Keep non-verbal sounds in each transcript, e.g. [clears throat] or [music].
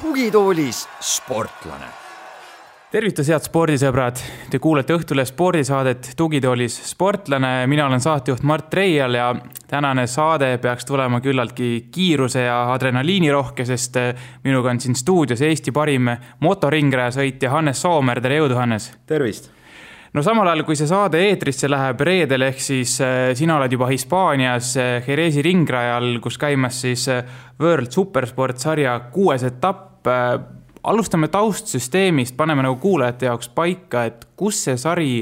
tugitoolis sportlane. Tervitus, head spordisõbrad, te kuulete Õhtulehe spordisaadet Tugitoolis sportlane, mina olen saatejuht Mart Reial ja tänane saade peaks tulema küllaltki kiiruse ja adrenaliinirohke, sest minuga on siin stuudios Eesti parim motoringrajasõitja Hannes Soomer, tere jõudu, Hannes! tervist! no samal ajal, kui see saade eetrisse läheb reedel, ehk siis äh, sina oled juba Hispaanias äh, Jerezi ringrajal, kus käimas siis äh, World Supersport sarja kuues etapp alustame taustsüsteemist, paneme nagu kuulajate jaoks paika, et kus see sari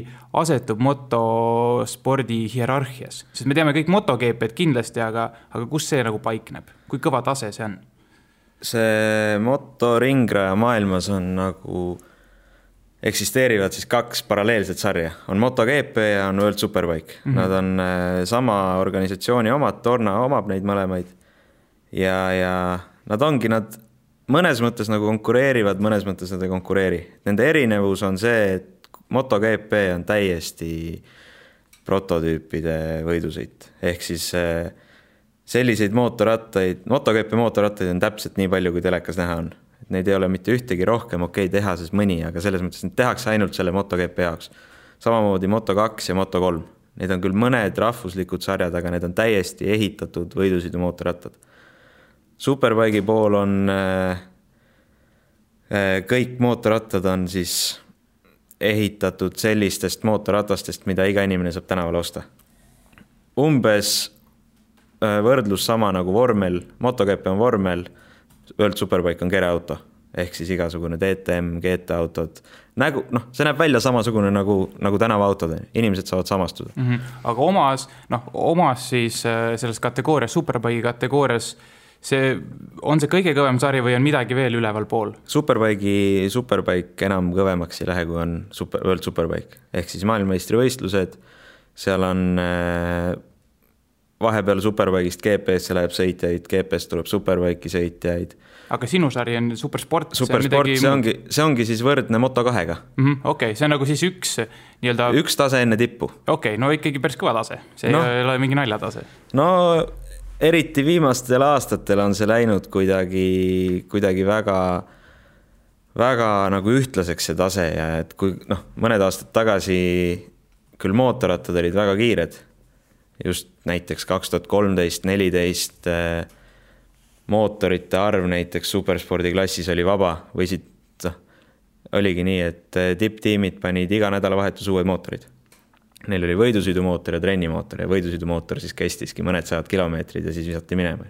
asetub motospordi hierarhias, sest me teame kõik MotoGP-d kindlasti, aga, aga kus see nagu paikneb, kui kõva tase see on? see motoringraja maailmas on nagu, eksisteerivad siis kaks paralleelset sarja, on MotoGP ja on World Superbike mm. -hmm. Nad on äh, sama organisatsiooni omad, Dorna omab neid mõlemaid. ja, ja nad ongi, nad mõnes mõttes nagu konkureerivad, mõnes mõttes nad ei konkureeri. Nende erinevus on see, et MotoGP on täiesti prototüüpide võidusõit, ehk siis eh, selliseid mootorrattaid, MotoGP mootorrattaid on täpselt nii palju, kui telekas näha on. et neid ei ole mitte ühtegi rohkem, okei okay,, tehases mõni, aga selles mõttes neid tehakse ainult selle MotoGP jaoks. samamoodi Moto2 ja Moto3, need on küll mõned rahvuslikud sarjad, aga need on täiesti ehitatud võidusõidumootorrattad Superbike'i pool on äh, äh, kõik mootorrattad on siis ehitatud sellistest mootorratastest, mida iga inimene saab tänaval osta. umbes äh, võrdlus sama nagu vormel, MotoGP on vormel, World Superbike on kereauto ehk siis igasugune DTM, GT autod, nägu, noh, see näeb välja samasugune nagu, nagu tänavaautod, inimesed saavad samastuda mm. -hmm. aga omas, noh, omas siis selles kategoorias, Superbike'i kategoorias äh, see, on see kõige kõvem sari või on midagi veel ülevalpool? Superbike'i, Superbike enam kõvemaks ei lähe, kui on super, World Superbike ehk siis maailmameistrivõistlused, seal on äh, vahepeal Superbike'ist GP-sse läheb sõitjaid, GP-st tuleb Superbike'i sõitjaid. aga sinu sari on supersport? supersport, see, midagi... see ongi, see ongi siis võrdne Moto2-ga mm -hmm,. okei okay., see on nagu siis üks nii-öelda. üks tase enne tippu. okei okay,, no ikkagi päris kõva tase, see no. ei ole mingi naljatase. no eriti viimastel aastatel on see läinud kuidagi, kuidagi väga, väga nagu ühtlaseks see tase ja et kui noh, mõned aastad tagasi küll mootorrattad olid väga kiired, just näiteks kaks tuhat kolmteist, neliteist eh, mootorite arv näiteks superspordi klassis oli vaba, võisid, noh, oligi nii, et eh, tipptiimid panid iga nädalavahetus uued mootorid Neil oli võidusõidumootor ja trennimootor ja võidusõidumootor siis kestiski mõned sajad kilomeetrid ja siis visati minema.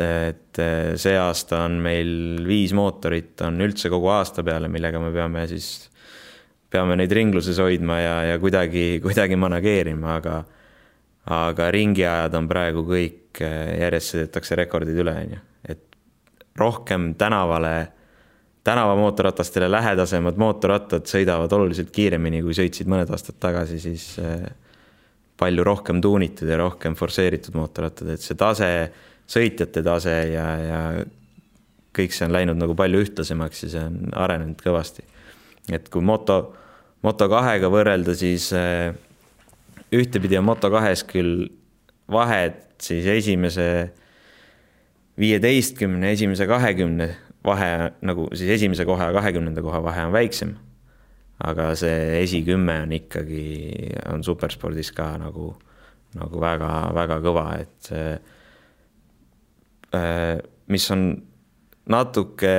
et see aasta on meil viis mootorit on üldse kogu aasta peale, millega me peame siis, peame neid ringluses hoidma ja, ja kuidagi, kuidagi manageerima, aga aga ringiajad on praegu kõik, järjest sõidetakse rekordid üle, on ju, et rohkem tänavale tänavamootorratastele lähedasemad mootorrattad sõidavad oluliselt kiiremini, kui sõitsid mõned aastad tagasi, siis eh, palju rohkem tuunitud ja rohkem forsseeritud mootorrattad, et see tase, sõitjate tase ja, ja kõik see on läinud nagu palju ühtlasemaks ja see on arenenud kõvasti. et kui moto, Moto2-ga võrrelda, siis eh, ühtepidi on Moto2-s küll vahed siis esimese viieteistkümne, esimese kahekümne vahe nagu siis esimese koha ja kahekümnenda koha vahe on väiksem. aga see esikümme on ikkagi, on superspordis ka nagu, nagu väga-väga kõva, et see, äh, mis on natuke,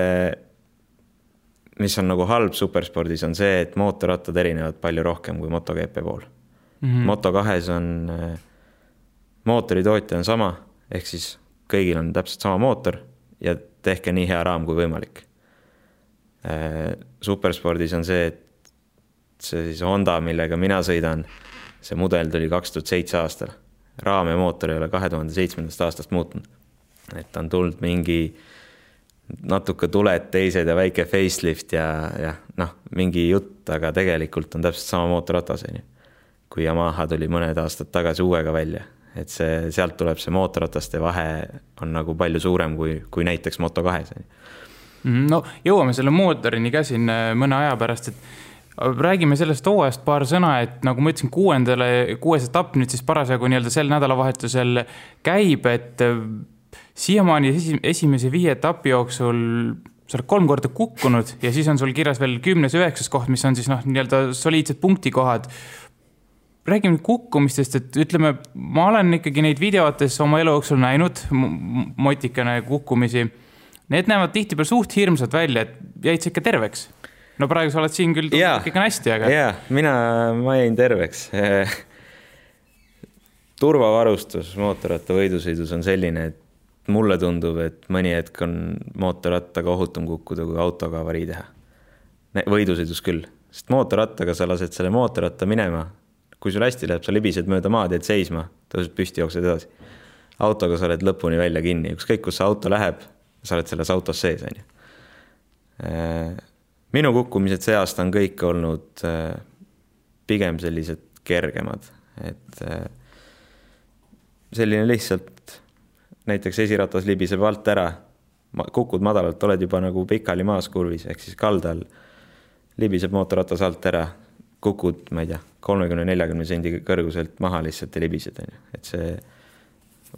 mis on nagu halb superspordis, on see, et mootorrattad erinevad palju rohkem kui MotoGP pool mm. -hmm. Moto2-s on, äh, mootoritootja on sama, ehk siis kõigil on täpselt sama mootor ja tehke nii hea raam kui võimalik. Äh, superspordis on see, et see siis Honda, millega mina sõidan, see mudel tuli kaks tuhat seitse aastal. raam ja mootor ei ole kahe tuhande seitsmendast aastast muutunud. et on tulnud mingi natuke tuled teised ja väike facelift ja, ja noh, mingi jutt, aga tegelikult on täpselt sama mootorratas, on ju. kui Yamaha tuli mõned aastad tagasi uuega välja et see, sealt tuleb see mootorrataste vahe on nagu palju suurem kui, kui näiteks Moto2-s. Mhm, no jõuame selle mootorini ka siin äh, mõne aja pärast, et räägime sellest hooajast paar sõna, et nagu ma ütlesin, kuuendale, kuues etapp nüüd siis parasjagu nii-öelda sel nädalavahetusel käib, et äh, siiamaani esi, esimese viie etapi jooksul sa oled kolm korda kukkunud ja siis on sul kirjas veel kümnes, üheksas koht, mis on siis noh, nii-öelda soliidsed punktikohad. Räägime kukkumistest, et ütleme, ma olen ikkagi neid videotes oma elu jooksul näinud, motikene kukkumisi. Need näevad tihtipeale suht hirmsad välja, et jäid sa ikka terveks? no praegu sa oled siin küll ikkagi on hästi, aga. ja, mina, ma jäin terveks [laughs] turvavarustus mootorrattavõidusõidus on selline, et mulle tundub, et mõni hetk on mootorrattaga ohutum kukkuda, kui autoga avarii teha. võidusõidus küll, sest mootorrattaga sa lased selle mootorratta minema. Kui sul hästi läheb, sa libised mööda maad, jääd seisma, tõused püsti, jooksed edasi. autoga sa oled lõpuni välja kinni, ükskõik kus see auto läheb, sa oled selles autos sees, on ju. Äh, minu kukkumised see aasta on kõik olnud äh, pigem sellised kergemad, et äh, selline lihtsalt näiteks esiratas libiseb alt ära, kukud madalalt, oled juba nagu pikali maas kurvis, ehk siis kaldal libiseb mootorratas alt ära, kukud, ma ei tea, kolmekümne, neljakümne sendi kõrguselt maha lihtsalt ja libised, on ju, et see,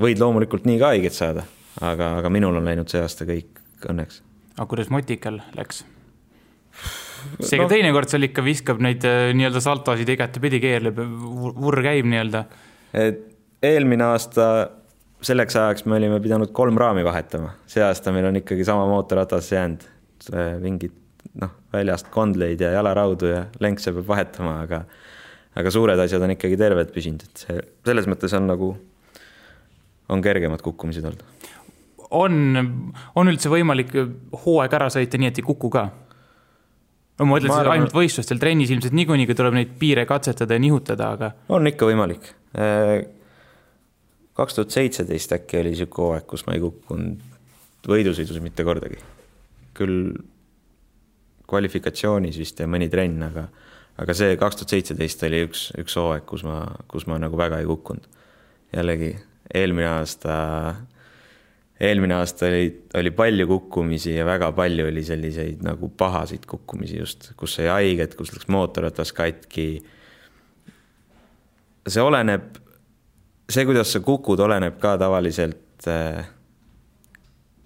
võid loomulikult nii ka haiget saada, aga, aga minul on läinud see aasta kõik õnneks. aga kuidas motikal läks? seega no, teinekord seal ikka viskab neid äh, nii-öelda saltosid igatepidi, keerleb, vurr käib nii-öelda. et eelmine aasta selleks ajaks me olime pidanud kolm raami vahetama, see aasta meil on ikkagi sama mootorratas jäänud, mingid noh, väljast kondleid ja jalaraudu ja lenkse peab vahetama, aga aga suured asjad on ikkagi terved püsinud, et see selles mõttes on nagu, on kergemad kukkumised olnud. on, on üldse võimalik hooaeg ära sõita nii, et ei kuku ka? no ma mõtlen, et ainult võistlustel, trennis ilmselt niikuinii tuleb neid piire katsetada ja nihutada, aga. on ikka võimalik kaks tuhat seitseteist äkki oli sihuke hooaeg, kus ma ei kukkunud võidusõidus mitte kordagi. küll kvalifikatsioonis vist ja mõni trenn, aga, aga see kaks tuhat seitseteist oli üks, üks hooaeg, kus ma, kus ma nagu väga ei kukkunud. jällegi eelmine aasta, eelmine aasta oli, oli palju kukkumisi ja väga palju oli selliseid nagu pahasid kukkumisi just, kus sai haiget, kus läks mootorratas katki. see oleneb see, kuidas sa kukud, oleneb ka tavaliselt äh,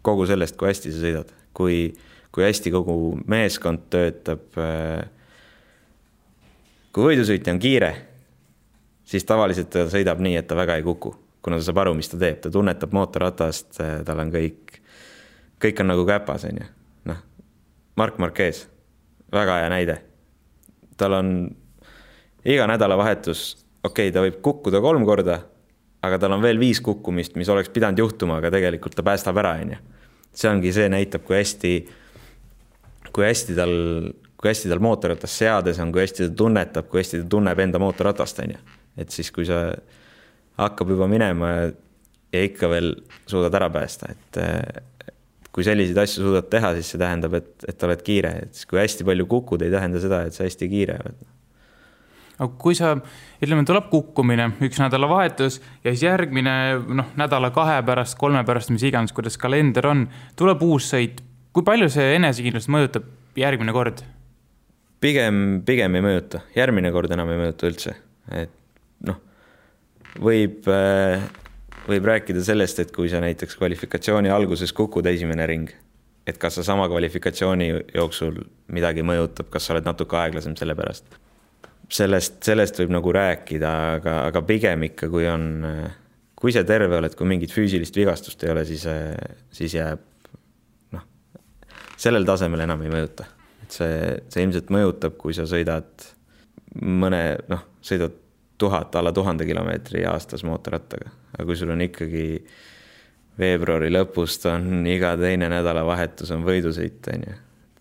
kogu sellest, kui hästi sa sõidad, kui, kui hästi kogu meeskond töötab. Äh, kui võidusõitja on kiire, siis tavaliselt ta sõidab nii, et ta väga ei kuku, kuna ta saab aru, mis ta teeb, ta tunnetab mootorratast, äh, tal on kõik, kõik on nagu käpas, on ju. noh, Mark Marquez, väga hea näide. tal on iga nädalavahetus, okei okay,, ta võib kukkuda kolm korda aga tal on veel viis kukkumist, mis oleks pidanud juhtuma, aga tegelikult ta päästab ära, on ju. see ongi, see näitab, kui hästi, kui hästi tal, kui hästi tal mootorratast seades on, kui hästi ta tunnetab, kui hästi ta tunneb enda mootorratast, on ju. et siis, kui sa hakkab juba minema ja, ja ikka veel suudad ära päästa, et kui selliseid asju suudad teha, siis see tähendab, et, et oled kiire, et siis kui hästi palju kukud, ei tähenda seda, et sa hästi kiire oled aga kui sa, ütleme, tuleb kukkumine, üks nädalavahetus ja siis järgmine noh, nädala-kahe pärast, kolme pärast, mis iganes, kuidas kalender on, tuleb uus sõit. Kui palju see enesekindlust mõjutab järgmine kord? pigem, pigem ei mõjuta, järgmine kord enam ei mõjuta üldse, et noh, võib, äh, võib rääkida sellest, et kui sa näiteks kvalifikatsiooni alguses kukud esimene ring, et kas sa sama kvalifikatsiooni jooksul midagi mõjutab, kas sa oled natuke aeglasem selle pärast? Sellest, sellest võib nagu rääkida, aga, aga pigem ikka, kui on, kui sa terve oled, kui mingit füüsilist vigastust ei ole, siis, siis jääb sellel tasemel enam ei mõjuta. et see, see ilmselt mõjutab, kui sa sõidad mõne, noh, sõidad tuhat, alla tuhande kilomeetri aastas mootorrattaga, aga kui sul on ikkagi veebruari lõpust on iga teine nädalavahetus on võidusõit, on ju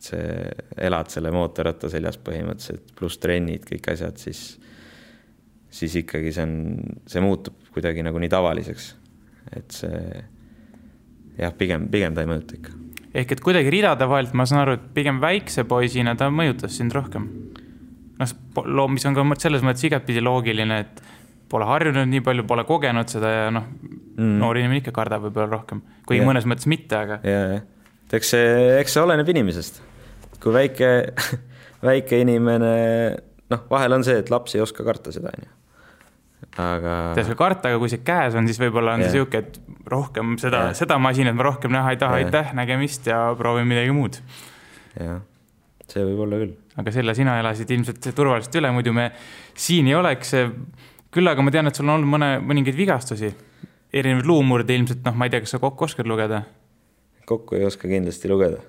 see, elad selle mootorratta seljas põhimõtteliselt, pluss trennid, kõik asjad, siis, siis ikkagi see on, see muutub kuidagi nagu nii tavaliseks. et see jah, pigem, pigem ta ei mõjuta ikka. Ehk et kuidagi ridade vahelt ma saan aru, et pigem väikse poisina ta mõjutas sind rohkem. noh, loo, mis on ka selles mõttes igatpidi loogiline, et pole harjunud nii palju, pole kogenud seda ja noh mm., noor inimene ikka kardab võib-olla rohkem, kuigi yeah. mõnes mõttes mitte, aga. ja, jah et eks see, eks see oleneb inimesest. kui väike, [laughs] väike inimene, noh, vahel on see, et laps ei oska karta seda, onju aga. ta ei oska karta, aga kui see käes on, siis võib-olla on yeah. see sihuke, et rohkem seda, seda masinat ma rohkem näha ei taha, aitäh, nägemist ja proovin midagi muud. jah, see võib olla küll. aga selle sina elasid ilmselt turvaliselt üle, muidu me siin ei oleks. küll aga ma tean, et sul on olnud mõne, mõningaid vigastusi, erinevaid luumurde ilmselt, noh, ma ei tea, kas sa kokku oskad lugeda? kokku ei oska kindlasti lugeda.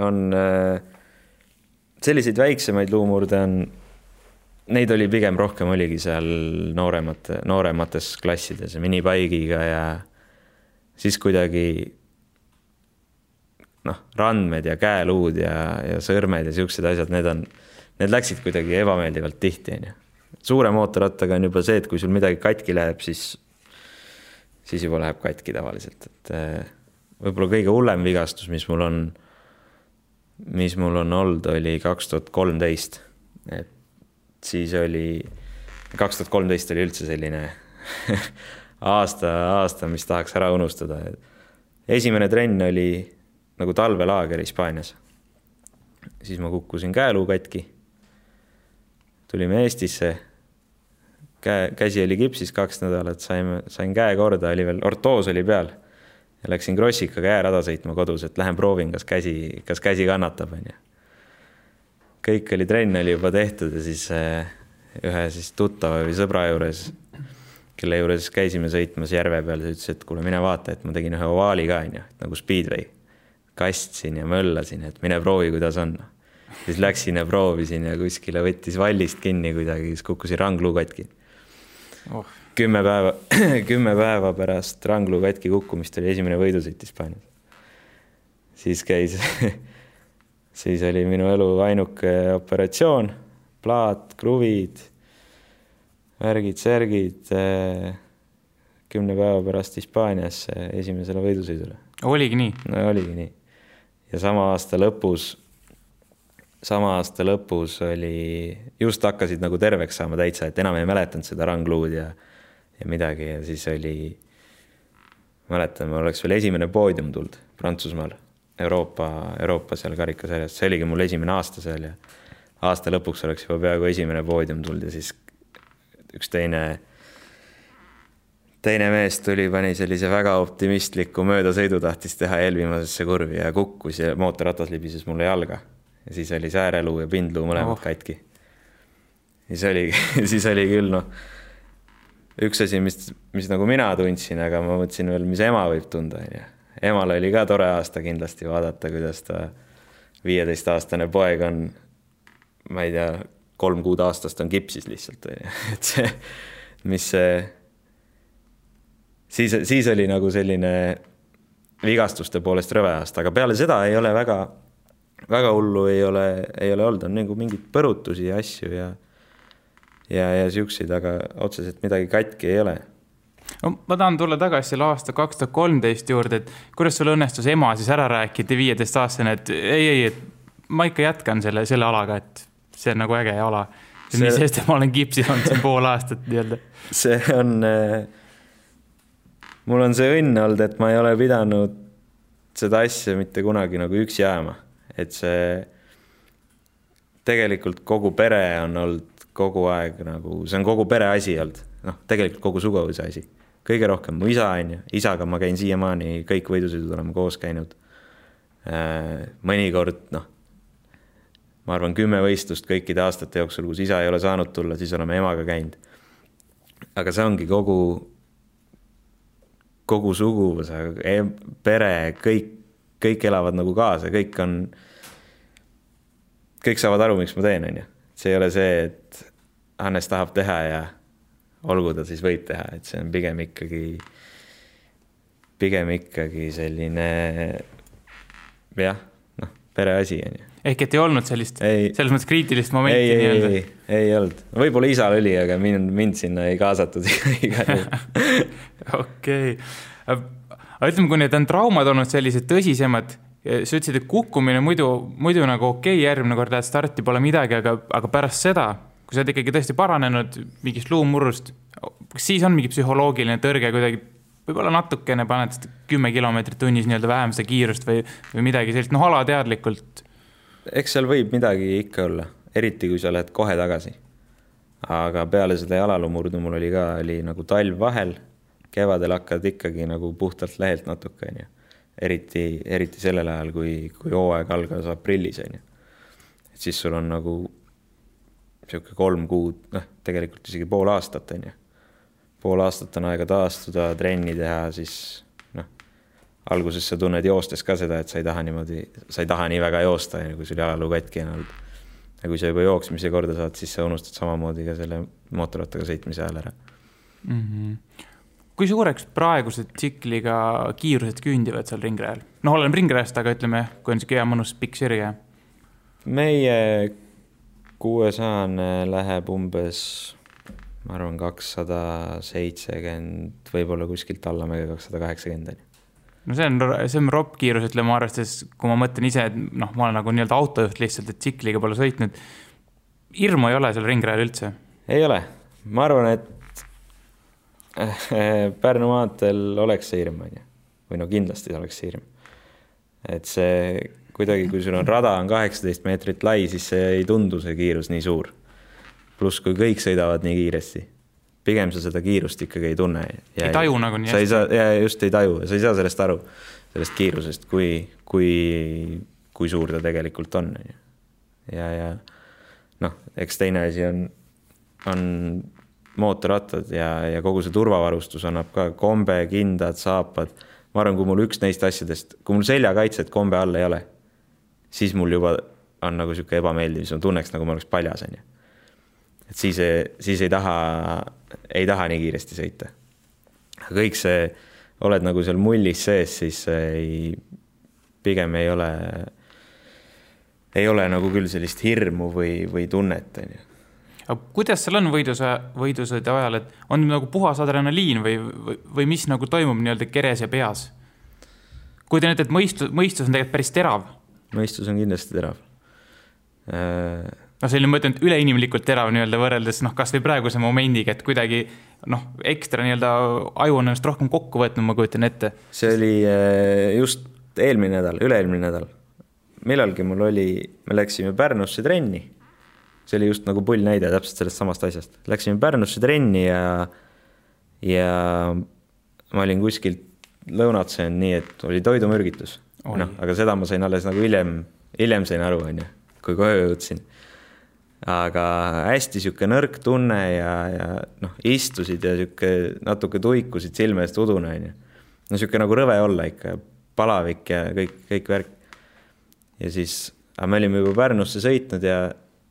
on äh, selliseid väiksemaid luumurde on neid oli pigem rohkem, oligi seal nooremate, nooremates klassides minipaigiga ja siis kuidagi noh, randmed ja käeluud ja, ja sõrmed ja siuksed asjad, need on, need läksid kuidagi ebameeldivalt tihti, onju. suure mootorrattaga on juba see, et kui sul midagi katki läheb, siis, siis juba läheb katki tavaliselt, et eh, võib-olla kõige hullem vigastus, mis mul on, mis mul on olnud, oli kaks tuhat kolmteist, et siis oli, kaks tuhat kolmteist oli üldse selline [laughs] aasta, aasta, mis tahaks ära unustada. esimene trenn oli nagu talvelaager Hispaanias. siis ma kukkusin käeluu katki. tulime Eestisse. käe, käsi oli kipsis kaks nädalat, saime, sain käe korda, oli veel, ortoos oli peal. läksin krossikaga jäärada sõitma kodus, et lähen proovin, kas käsi, kas käsi kannatab, onju kõik oli, trenn oli juba tehtud ja siis eh, ühe siis tuttava või sõbra juures, kelle juures käisime sõitmas järve peal, siis ütles, et kuule, mine vaata, et ma tegin ühe ovaali ka, onju, nagu speedway. kastsin ja möllasin, et mine proovi, kuidas on. siis läksin ja proovisin ja kuskile võttis vallist kinni kuidagi, siis kukkusin rangluu katki oh.. kümme päeva, [clears throat] kümme päeva pärast rangluu katki kukkumist oli esimene võidusõit Hispaanias. siis käis [laughs] siis oli minu elu ainuke operatsioon, plaat, kruvid, värgid-särgid. Eh, kümne päeva pärast Hispaaniasse esimesele võidusõidule. oligi nii? no oligi nii. ja sama aasta lõpus, sama aasta lõpus oli, just hakkasid nagu terveks saama täitsa, et enam ei mäletanud seda rangluud ja, ja midagi ja siis oli, mäletan, mul oleks veel esimene poodium tulnud Prantsusmaal Euroopa, Euroopa seal karikasarjas, see oligi mul esimene aasta seal ja aasta lõpuks oleks juba peaaegu esimene poodium tulnud ja siis üks teine, teine mees tuli, pani sellise väga optimistliku möödasõidu, tahtis teha eelviimasesse kurvi ja kukkus ja mootorratas libises mulle jalga. ja siis oli sääreluu ja pindluu mõlemad oh. katki. siis oligi [laughs] siis oli küll noh, üks asi, mis, mis nagu mina tundsin, aga ma mõtlesin veel, mis ema võib tunda, onju emal oli ka tore aasta kindlasti vaadata, kuidas ta viieteistaastane poeg on, ma ei tea, kolm kuud aastast on kipsis lihtsalt, [laughs] et see, mis see, siis, siis oli nagu selline vigastuste poolest rõve aasta, aga peale seda ei ole väga, väga hullu ei ole, ei ole olnud, on nagu mingeid põrutusi ja asju ja ja, ja siukseid, aga otseselt midagi katki ei ole no ma tahan tulla tagasi selle aasta kaks tuhat kolmteist juurde, et kuidas sul õnnestus ema siis ära rääkida, viieteistaastane, et ei, ei, et ma ikka jätkan selle, selle alaga, et see on nagu äge ala. See... nii sest, et ma olen kipsis olnud siin pool aastat nii-öelda. see on äh,, mul on see õnn olnud, et ma ei ole pidanud seda asja mitte kunagi nagu üksi jääma, et see tegelikult kogu pere on olnud kogu aeg nagu, see on kogu pere asi olnud, noh, tegelikult kogu suguvõsa asi kõige rohkem mu isa, on ju, isaga ma käin siiamaani, kõik võidusõidud oleme koos käinud. Äh, mõnikord noh, ma arvan, kümme võistlust kõikide aastate jooksul, kus isa ei ole saanud tulla, siis oleme emaga käinud. aga see ongi kogu, kogu suguvõsa, e-, pere, kõik, kõik elavad nagu kaasa, kõik on, kõik saavad aru, miks ma teen, on ju. see ei ole see, et Hannes tahab teha ja olgu ta siis võib teha, et see on pigem ikkagi, pigem ikkagi selline jah, noh, pereasi on ju. ehk et ei olnud sellist, selles mõttes kriitilist momenti nii-öelda? ei, ei, ei olnud, võib-olla isal oli, aga mind, mind sinna ei kaasatud [laughs] igal juhul. [laughs] okei, aga ütleme, kui need on traumad olnud sellised tõsisemad, sa ütlesid, et kukkumine muidu, muidu nagu okei okay,, järgmine kord lähed starti, pole midagi, aga, aga pärast seda kui sa oled ikkagi tõesti paranenud mingist luumurrust, kas siis on mingi psühholoogiline tõrge kuidagi võib-olla natukene paned kümme kilomeetrit tunnis nii-öelda vähem seda kiirust või, või midagi sellist, noh, alateadlikult. eks seal võib midagi ikka olla, eriti kui sa lähed kohe tagasi. aga peale seda jalaluumurdu mul oli ka, oli nagu talv vahel, kevadel hakkad ikkagi nagu puhtalt lehelt natuke, onju. eriti, eriti sellel ajal, kui, kui hooaeg algas aprillis, onju. et siis sul on nagu niisugune kolm kuud, noh, tegelikult isegi pool aastat, onju pool aastat on aega taastuda, trenni teha, siis noh, alguses sa tunned joostes ka seda, et sa ei taha niimoodi, sa ei taha nii väga joosta, kui sul jalaluu katki on olnud. ja kui sa juba jooksmise korda saad, siis sa unustad samamoodi ka selle mootorrattaga sõitmise ajal ära mm. -hmm. kui suureks praegused tsikliga kiirused küündivad seal ringrajal? noh, oleneb ringrajast, aga ütleme, kui on niisugune hea mõnus pikk sirge. meie kuuesajane läheb umbes ma arvan, kakssada seitsekümmend, võib-olla kuskilt allamäge kakssada kaheksakümmend on ju no see on, see on ropp kiirus, ütleme arvestades, kui ma mõtlen ise, et noh, ma olen nagu nii-öelda autojuht lihtsalt, et tsikliga pole sõitnud. hirmu ei ole seal ringrajal üldse? ei ole, ma arvan, et Pärnu maanteel oleks see hirm, on ju. või no kindlasti oleks see hirm. et see kuidagi, kui sul on rada on kaheksateist meetrit lai, siis see ei tundu, see kiirus nii suur pluss, kui kõik sõidavad nii kiiresti, pigem sa seda kiirust ikkagi ei tunne. ei taju nagu nii hästi. sa ei saa, ja just ei taju, sa ei saa sellest aru, sellest kiirusest, kui, kui, kui suur ta tegelikult on, ja, ja noh, eks teine asi on, on mootorrattad ja, ja kogu see turvavarustus annab ka kombe, kindad, saapad. ma arvan, kui mul üks neist asjadest, kui mul seljakaitset kombe all ei ole, siis mul juba on nagu sihuke ebameeldiv, siis ma tunneks, nagu ma oleks paljas, onju et siis, siis ei taha, ei taha nii kiiresti sõita. kõik see, oled nagu seal mullis sees, siis ei, pigem ei ole, ei ole nagu küll sellist hirmu või, või tunnet, on ju aga kuidas seal on võiduse, võidusõidu ajal, et on nagu puhas adrenaliin või, või, või mis nagu toimub nii-öelda keres ja peas? kujutan ette, et mõistus, mõistus on tegelikult päris terav. Mõistus on kindlasti terav äh, noh, selline, ma ütlen, et üleinimlikult terav nii-öelda võrreldes noh, kasvõi praeguse momendiga, et kuidagi noh, ekstra nii-öelda aju on ennast rohkem kokku võtnud, ma kujutan ette. see oli eh, just eelmine nädal, üle-eelmine nädal. millalgi mul oli, me läksime Pärnusse trenni. see oli just nagu pull näide täpselt sellest samast asjast. Läksime Pärnusse trenni ja, ja ma olin kuskilt lõunat söönud nii, et oli toidumürgitus. Noh, aga seda ma sain alles nagu hiljem, hiljem sain aru, onju, kui koju jõudsin aga hästi sihuke nõrk tunne ja, ja noh, istusid ja sihuke natuke tuikusid silme eest udune onju. no sihuke nagu rõve olla ikka, palavik ja kõik, kõik värk. ja siis, aga me olime juba Pärnusse sõitnud ja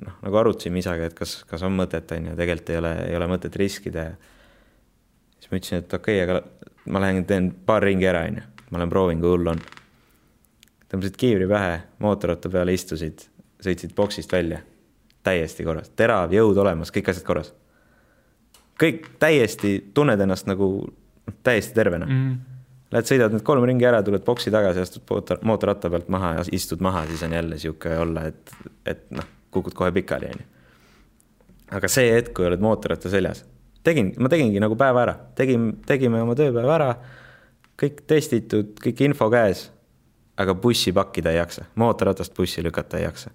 noh, nagu arutasime isaga, et kas, kas on mõtet onju, tegelikult ei ole, ei ole mõtet riskida ja. siis ma ütlesin, et okei okay,, aga ma lähen teen paar ringi ära onju, ma lähen proovin, kui hull on. Tõmbasid kiivri pähe, mootorratta peale istusid, sõitsid boksist välja täiesti korras, terav, jõud olemas, kõik asjad korras. kõik täiesti, tunned ennast nagu täiesti tervena mm. Lähed, sõidad need kolm ringi ära, tuled boksi tagasi, astud mootor, mootorratta pealt maha ja istud maha, siis on jälle sihuke olla, et, et noh, kukud kohe pikali, onju. aga see hetk, kui oled mootorratta seljas, tegin, ma tegingi nagu päeva ära, tegin, tegime oma tööpäeva ära, kõik testitud, kõik info käes, aga bussi pakkida ei jaksa, mootorratast bussi lükata ei jaksa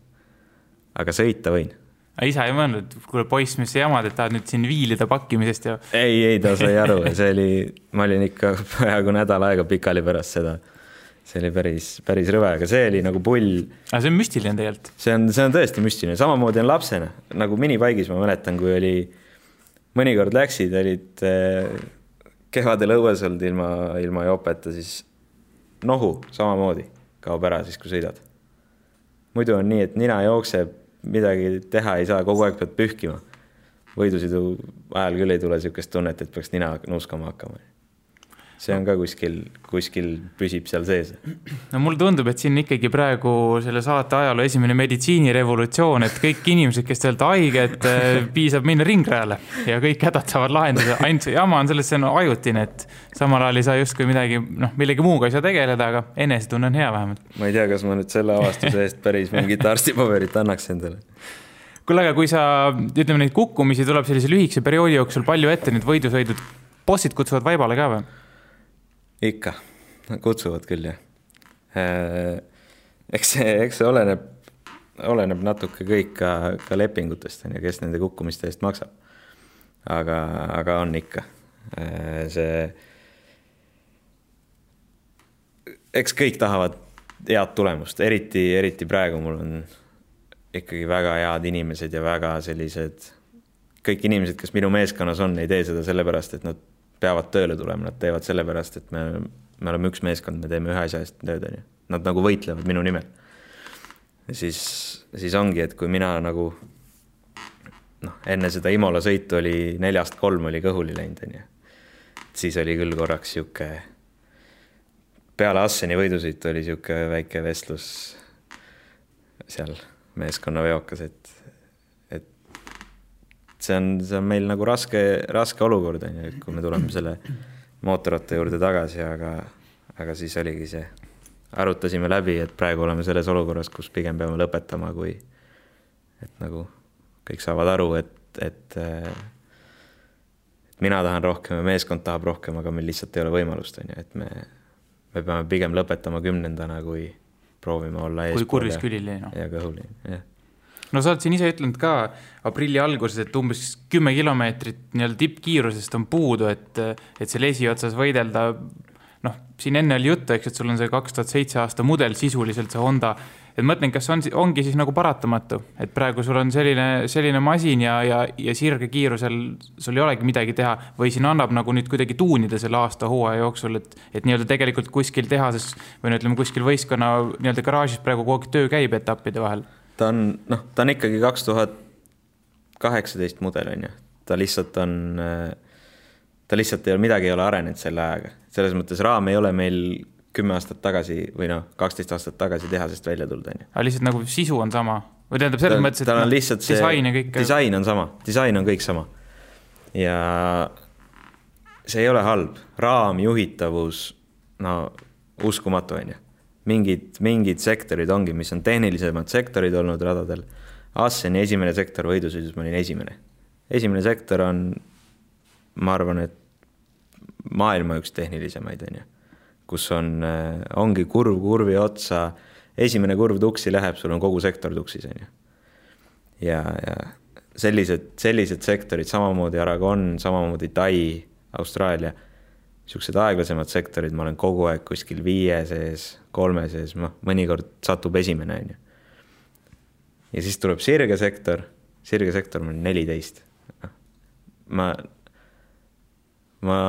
aga sõita võin. aga isa ei mõelnud, kuule poiss, mis sa jamad, et tahad nüüd siin viilida pakkimisest ja? ei, ei ta sai aru see oli, ma olin ikka peaaegu nädal aega pikali pärast seda. see oli päris, päris rõve, aga see oli nagu pull. aga see on müstiline tegelikult. see on, see on tõesti müstiline, samamoodi on lapsena, nagu minipaigis ma mäletan, kui oli, mõnikord läksid, olid eh, kevadel õues olnud ilma, ilma jopeta, siis nohu samamoodi kaob ära siis, kui sõidad. muidu on nii, et nina jookseb midagi teha ei saa, kogu aeg pead pühkima. võidusõidu ajal küll ei tule niisugust tunnet, et peaks nina nuuskama hakkama. See on ka kuskil, kuskil püsib seal sees. no mulle tundub, et siin ikkagi praegu selle saate ajaloo esimene meditsiinirevolutsioon, et kõik inimesed, kes te olete haiged, piisab minna ringrajale ja kõik hädad saavad lahendada. ainult jama on selles, see on ajutine, et samal ajal ei saa justkui midagi, noh, millegi muuga ei saa tegeleda, aga enesetunne on hea vähemalt. ma ei tea, kas ma nüüd selle avastuse eest päris mingit arstipaberit annaks endale kuule, aga kui sa, ütleme neid kukkumisi tuleb sellise lühikese perioodi jooksul palju ette, need võidusõidud, bossid kutsuvad vaibale ka või? Ikka, kutsuvad küll jah. Äh, eks see, eks see oleneb, oleneb natuke kõik ka, ka lepingutest on ju, kes nende kukkumiste eest maksab. aga, aga on ikka äh, see. eks kõik tahavad head tulemust, eriti, eriti praegu mul on ikkagi väga head inimesed ja väga sellised, kõik inimesed, kes minu meeskonnas on, ei tee seda sellepärast, et nad peavad tööle tulema, nad teevad sellepärast, et me, me oleme üks meeskond, me teeme ühe asja eest tööd, on ju. Nad nagu võitlevad minu nimel. siis, siis ongi, et kui mina nagu noh, enne seda Imola sõitu oli neljast kolm oli kõhuli läinud, on ju. siis oli küll korraks sihuke, peale Asseni võidusõitu oli sihuke väike vestlus seal meeskonna veokas, et see on, see on meil nagu raske, raske olukord on ju, kui me tuleme selle mootorratta juurde tagasi, aga, aga siis oligi see, arutasime läbi, et praegu oleme selles olukorras, kus pigem peame lõpetama, kui et nagu kõik saavad aru, et, et et mina tahan rohkem ja meeskond tahab rohkem, aga meil lihtsalt ei ole võimalust, on ju, et me, me peame pigem lõpetama kümnendana, kui proovime olla eespool. kui kurvis külili, noh. ja kõhuli, jah no sa oled siin ise ütelnud ka aprilli alguses, et umbes kümme kilomeetrit nii-öelda tippkiirusest on puudu, et, et seal esiotsas võidelda. noh, siin enne oli juttu, eks, et sul on see kaks tuhat seitse aasta mudel sisuliselt, see Honda et mõtlen, kas on, ongi siis nagu paratamatu, et praegu sul on selline, selline masin ja, ja, ja sirge kiirusel sul ei olegi midagi teha või siin annab nagu nüüd kuidagi tuunida selle aasta hooaja jooksul, et, et nii-öelda tegelikult kuskil tehases või no ütleme, kuskil võistkonna nii-öelda garaažis praegu kogu aeg töö käib etappide vahel? Ta on, noh, ta on ikkagi kaks tuhat kaheksateist mudel on ju, ta lihtsalt on, ta lihtsalt ei ole, midagi ei ole arenenud selle ajaga, selles mõttes raam ei ole meil kümme aastat tagasi või noh, kaksteist aastat tagasi tehasest välja tulnud, on ju. aga lihtsalt nagu sisu on sama või tähendab selles mõttes, et tal on noh, lihtsalt see disain ja kõik. disain on sama, disain on kõik sama. ja see ei ole halb, raam, juhitavus, no uskumatu, on ju. Mingid, mingid sektorid ongi, mis on tehnilisemad sektorid olnud radadel. Asseni esimene sektor võidusõidus, ma olin esimene. esimene sektor on, ma arvan, et maailma üks tehnilisemaid, on ju kus on, äh, ongi kurv kurvi otsa, esimene kurv tuksi läheb, sul on kogu sektor tuksis, on ju. ja, ja sellised, sellised sektorid, samamoodi Aragon, samamoodi Tai, Austraalia, niisugused aeglasemad sektorid, ma olen kogu aeg kuskil viie sees, kolme sees, noh, mõnikord satub esimene, on ju. ja siis tuleb sirge sektor, sirge sektor on neliteist. Noh, ma, ma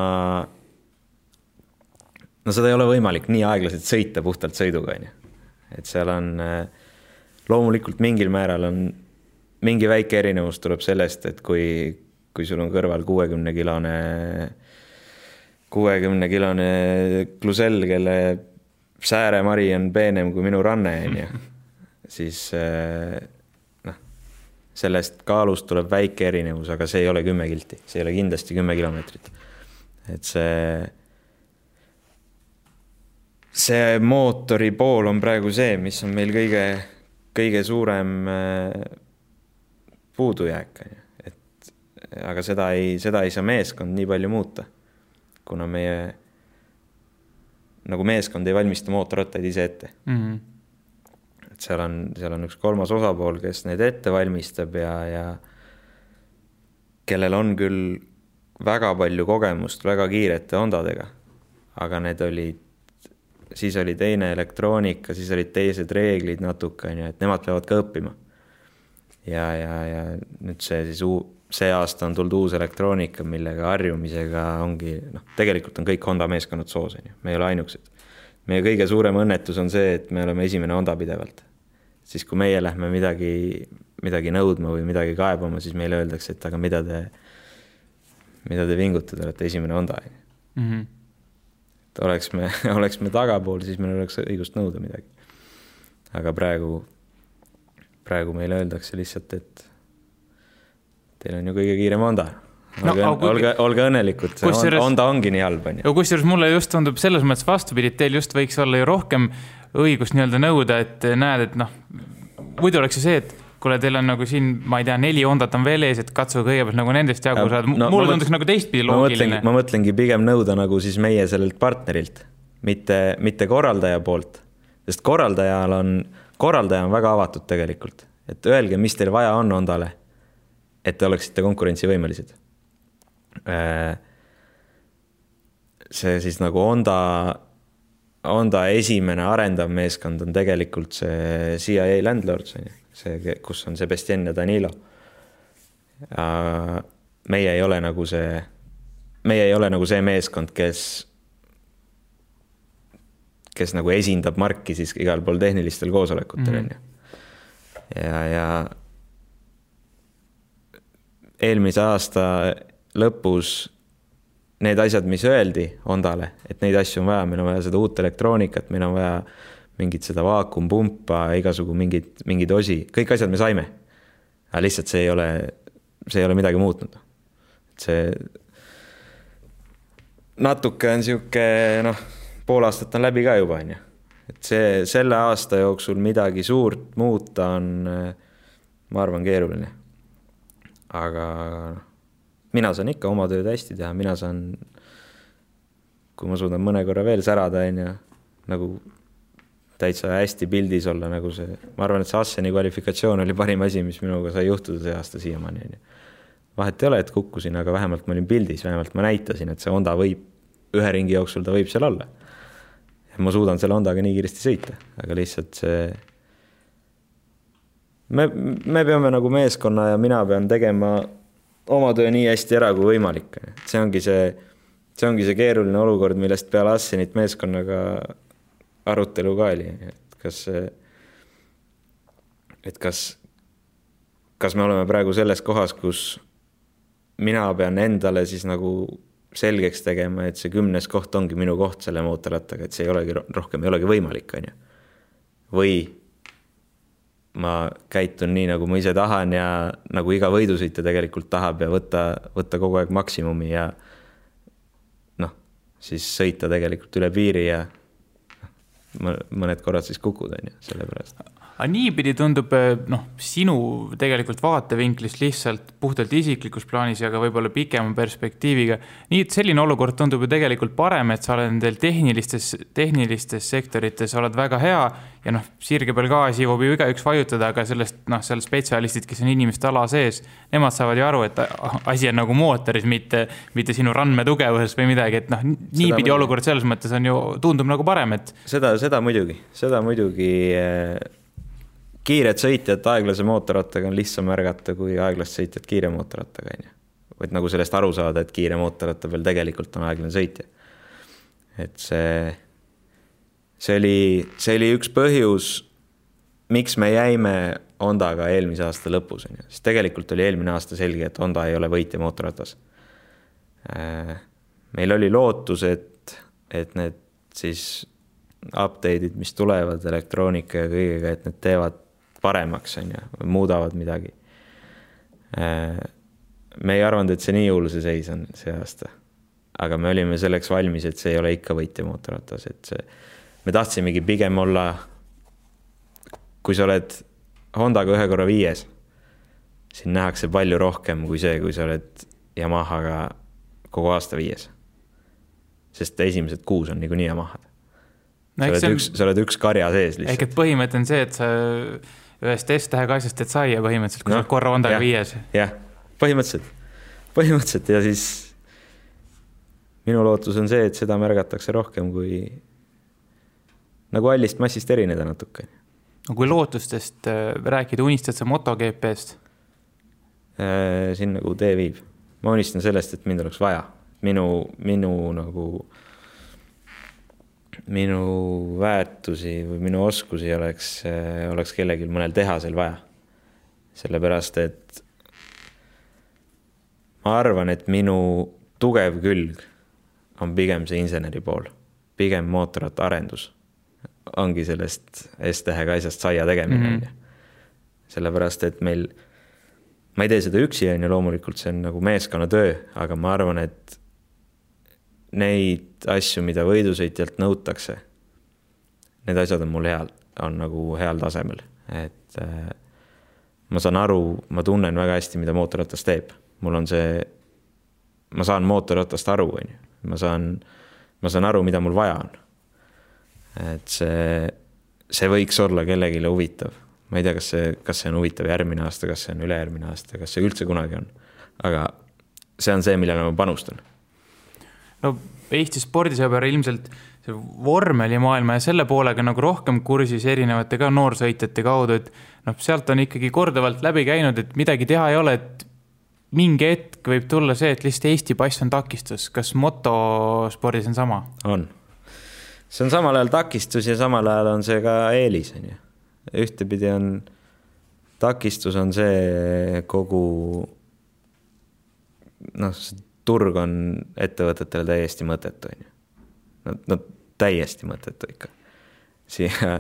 no seda ei ole võimalik nii aeglaselt sõita puhtalt sõiduga, on ju. et seal on äh, loomulikult mingil määral on, mingi väike erinevus tuleb sellest, et kui, kui sul on kõrval kuuekümne kilone, kuuekümne kilone klusell, kelle sääremari on peenem kui minu ranne, on ju, siis äh, noh, sellest kaalust tuleb väike erinevus, aga see ei ole kümme kilti, see ei ole kindlasti kümme kilomeetrit. et see see mootori pool on praegu see, mis on meil kõige, kõige suurem äh, puudujääk, on ju. et aga seda ei, seda ei saa meeskond nii palju muuta, kuna meie nagu meeskond ei valmista mootorrattaid ise ette mm. -hmm. et seal on, seal on üks kolmas osapool, kes need ette valmistab ja, ja kellel on küll väga palju kogemust väga kiirete Hondadega, aga need olid siis oli teine elektroonika, siis olid teised reeglid natuke, on ju, et nemad peavad ka õppima. ja, ja, ja nüüd see siis uu-, see aasta on tulnud uus elektroonika, millega harjumisega ongi, noh, tegelikult on kõik Honda meeskonnad soos, on ju, me ei ole ainukesed. meie kõige suurem õnnetus on see, et me oleme esimene Honda pidevalt. siis, kui meie lähme midagi, midagi nõudma või midagi kaebama, siis meile öeldakse, et aga mida te, mida te vingutate, olete esimene Honda, on ju mhm et oleks me, [laughs] oleks me tagapool, siis meil oleks õigust nõuda midagi. aga praegu, praegu meile öeldakse lihtsalt, et teil on ju kõige kiirem Honda. olge no,, kui... olge, olge õnnelikud, see kusjuures... Honda ongi nii halb, on ju. kusjuures mulle just tundub selles mõttes vastupidi, et teil just võiks olla ju rohkem õigust nii-öelda nõuda, et näed, et noh, muidu oleks ju see, et kuule, teil on nagu siin, ma ei tea, neli Hondat on veel ees, et katsuge kõigepealt nagu nendest jagu saada no,, mulle tunduks nagu teistpidi loogiline. ma mõtlengi pigem nõuda nagu siis meie sellelt partnerilt, mitte, mitte korraldaja poolt. sest korraldajal on, korraldaja on väga avatud tegelikult, et öelge, mis teil vaja on Hondale, et te oleksite konkurentsivõimelised. Äh, see siis nagu Honda Honda esimene arendav meeskond on tegelikult see CIA Landlords on ju, see, kus on Sebastian ja Danilo. meie ei ole nagu see, meie ei ole nagu see meeskond, kes, kes nagu esindab marki siis igal pool tehnilistel koosolekutel on mm -hmm. ju. ja, ja eelmise aasta lõpus need asjad, mis öeldi Hondale, et neid asju on vaja, meil on vaja seda uut elektroonikat, meil on vaja mingit seda vaakumpumpa, igasugu mingeid, mingeid osi, kõik asjad me saime. aga lihtsalt see ei ole, see ei ole midagi muutnud. see natuke on sihuke noh, pool aastat on läbi ka juba, on ju. et see, selle aasta jooksul midagi suurt muuta on, ma arvan, keeruline. Aga mina saan ikka oma tööd hästi teha, mina saan, kui ma suudan mõne korra veel särada, on ju, nagu täitsa hästi pildis olla, nagu see, ma arvan, et see Asseni kvalifikatsioon oli parim asi, mis minuga sai juhtuda see aasta siiamaani, on ju. vahet ei ole, et kukkusin, aga vähemalt ma olin pildis, vähemalt ma näitasin, et see Honda võib, ühe ringi jooksul ta võib seal olla. ma suudan selle Hondaga nii kiiresti sõita, aga lihtsalt see me, me peame nagu meeskonna ja mina pean tegema oma töö nii hästi ära kui võimalik, see ongi see, see ongi see keeruline olukord, millest peale Assenit meeskonnaga arutelu ka oli, et kas, et kas, kas me oleme praegu selles kohas, kus mina pean endale siis nagu selgeks tegema, et see kümnes koht ongi minu koht selle mootorrattaga, et see ei olegi rohkem ei olegi võimalik, on ju. või ma käitun nii, nagu ma ise tahan ja nagu iga võidusõitja tegelikult tahab ja võtta, võtta kogu aeg maksimumi ja noh, siis sõita tegelikult üle piiri ja noh, mõned korrad siis kukud, on ju, sellepärast aga niipidi tundub eh, noh, sinu tegelikult vaatevinklist lihtsalt puhtalt isiklikus plaanis ja ka võib-olla pikema perspektiiviga. nii et selline olukord tundub ju tegelikult parem, et sa oled nendel tehnilistes, tehnilistes sektorites oled väga hea ja noh, sirge peal gaasi jõuab ju igaüks vajutada, aga sellest noh, seal spetsialistid, kes on inimeste ala sees, nemad saavad ju aru, et asi on nagu mootoris, mitte, mitte sinu randmetugevuses või midagi, et noh, niipidi olukord selles mõttes on ju, tundub nagu parem, et. seda, seda muidugi, seda muidugi kiiret sõitjat aeglase mootorrattaga on lihtsam märgata kui aeglast sõitjat kiire mootorrattaga, on ju. et nagu sellest aru saada, et kiire mootorratta peal tegelikult on aeglane sõitja. et see, see oli, see oli üks põhjus, miks me jäime Hondaga eelmise aasta lõpus, on ju, sest tegelikult oli eelmine aasta selge, et Honda ei ole võitja mootorratas. Äh, meil oli lootus, et, et need siis update'id, mis tulevad elektroonika ja kõigega, et need teevad paremaks, on ju, muudavad midagi. Äh, me ei arvanud, et see nii hull see seis on see aasta. aga me olime selleks valmis, et see ei ole ikka võitja mootorratas, et see, me tahtsimegi pigem olla, kui sa oled Hondaga ühe korra viies, sind nähakse palju rohkem kui see, kui sa oled Yamahaga kogu aasta viies. sest esimesed kuus on niikuinii Yamahad no,. sa oled on... üks, sa oled üks karja sees lihtsalt. ehk et põhimõte on see, et sa ühest S-tähega asjast teed saia põhimõtteliselt, kui no, sa oled korra Hondaga viies. jah, põhimõtteliselt, põhimõtteliselt ja siis minu lootus on see, et seda märgatakse rohkem kui nagu hallist massist erineda natuke. no kui lootustest äh, rääkida, unistad sa MotoGP-st äh,? sinna, kuhu tee viib. ma unistan sellest, et mind oleks vaja. minu, minu nagu äh, minu väärtusi või minu oskusi oleks, oleks kellelgi mõnel tehasel vaja. sellepärast, et ma arvan, et minu tugev külg on pigem see inseneri pool, pigem mootorratta arendus ongi sellest S-tähega asjast saia tegemine mm, on ju. sellepärast, et meil, ma ei tee seda üksi, on ju, loomulikult see on nagu meeskonnatöö, aga ma arvan, et neid asju, mida võidusõitjalt nõutakse, need asjad on mul heal, on nagu heal tasemel, et äh, ma saan aru, ma tunnen väga hästi, mida mootorratas teeb, mul on see, ma saan mootorratast aru, on ju, ma saan, ma saan aru, mida mul vaja on. et see, see võiks olla kellelegi huvitav, ma ei tea, kas see, kas see on huvitav järgmine aasta, kas see on ülejärgmine aasta, kas see üldse kunagi on, aga see on see, millele ma panustan. No Eesti spordisõber ilmselt vormelimaailma ja selle poolega nagu rohkem kursis erinevate ka noorsõitjate kaudu, et noh, sealt on ikkagi korduvalt läbi käinud, et midagi teha ei ole, et mingi hetk võib tulla see, et lihtsalt Eesti pass on takistus, kas motospordis on sama? on. see on samal ajal takistus ja samal ajal on see ka eelis, on ju. ühtepidi on, takistus on see kogu noh, turg on ettevõtetele täiesti mõttetu, on ju. no, no täiesti mõttetu ikka. siia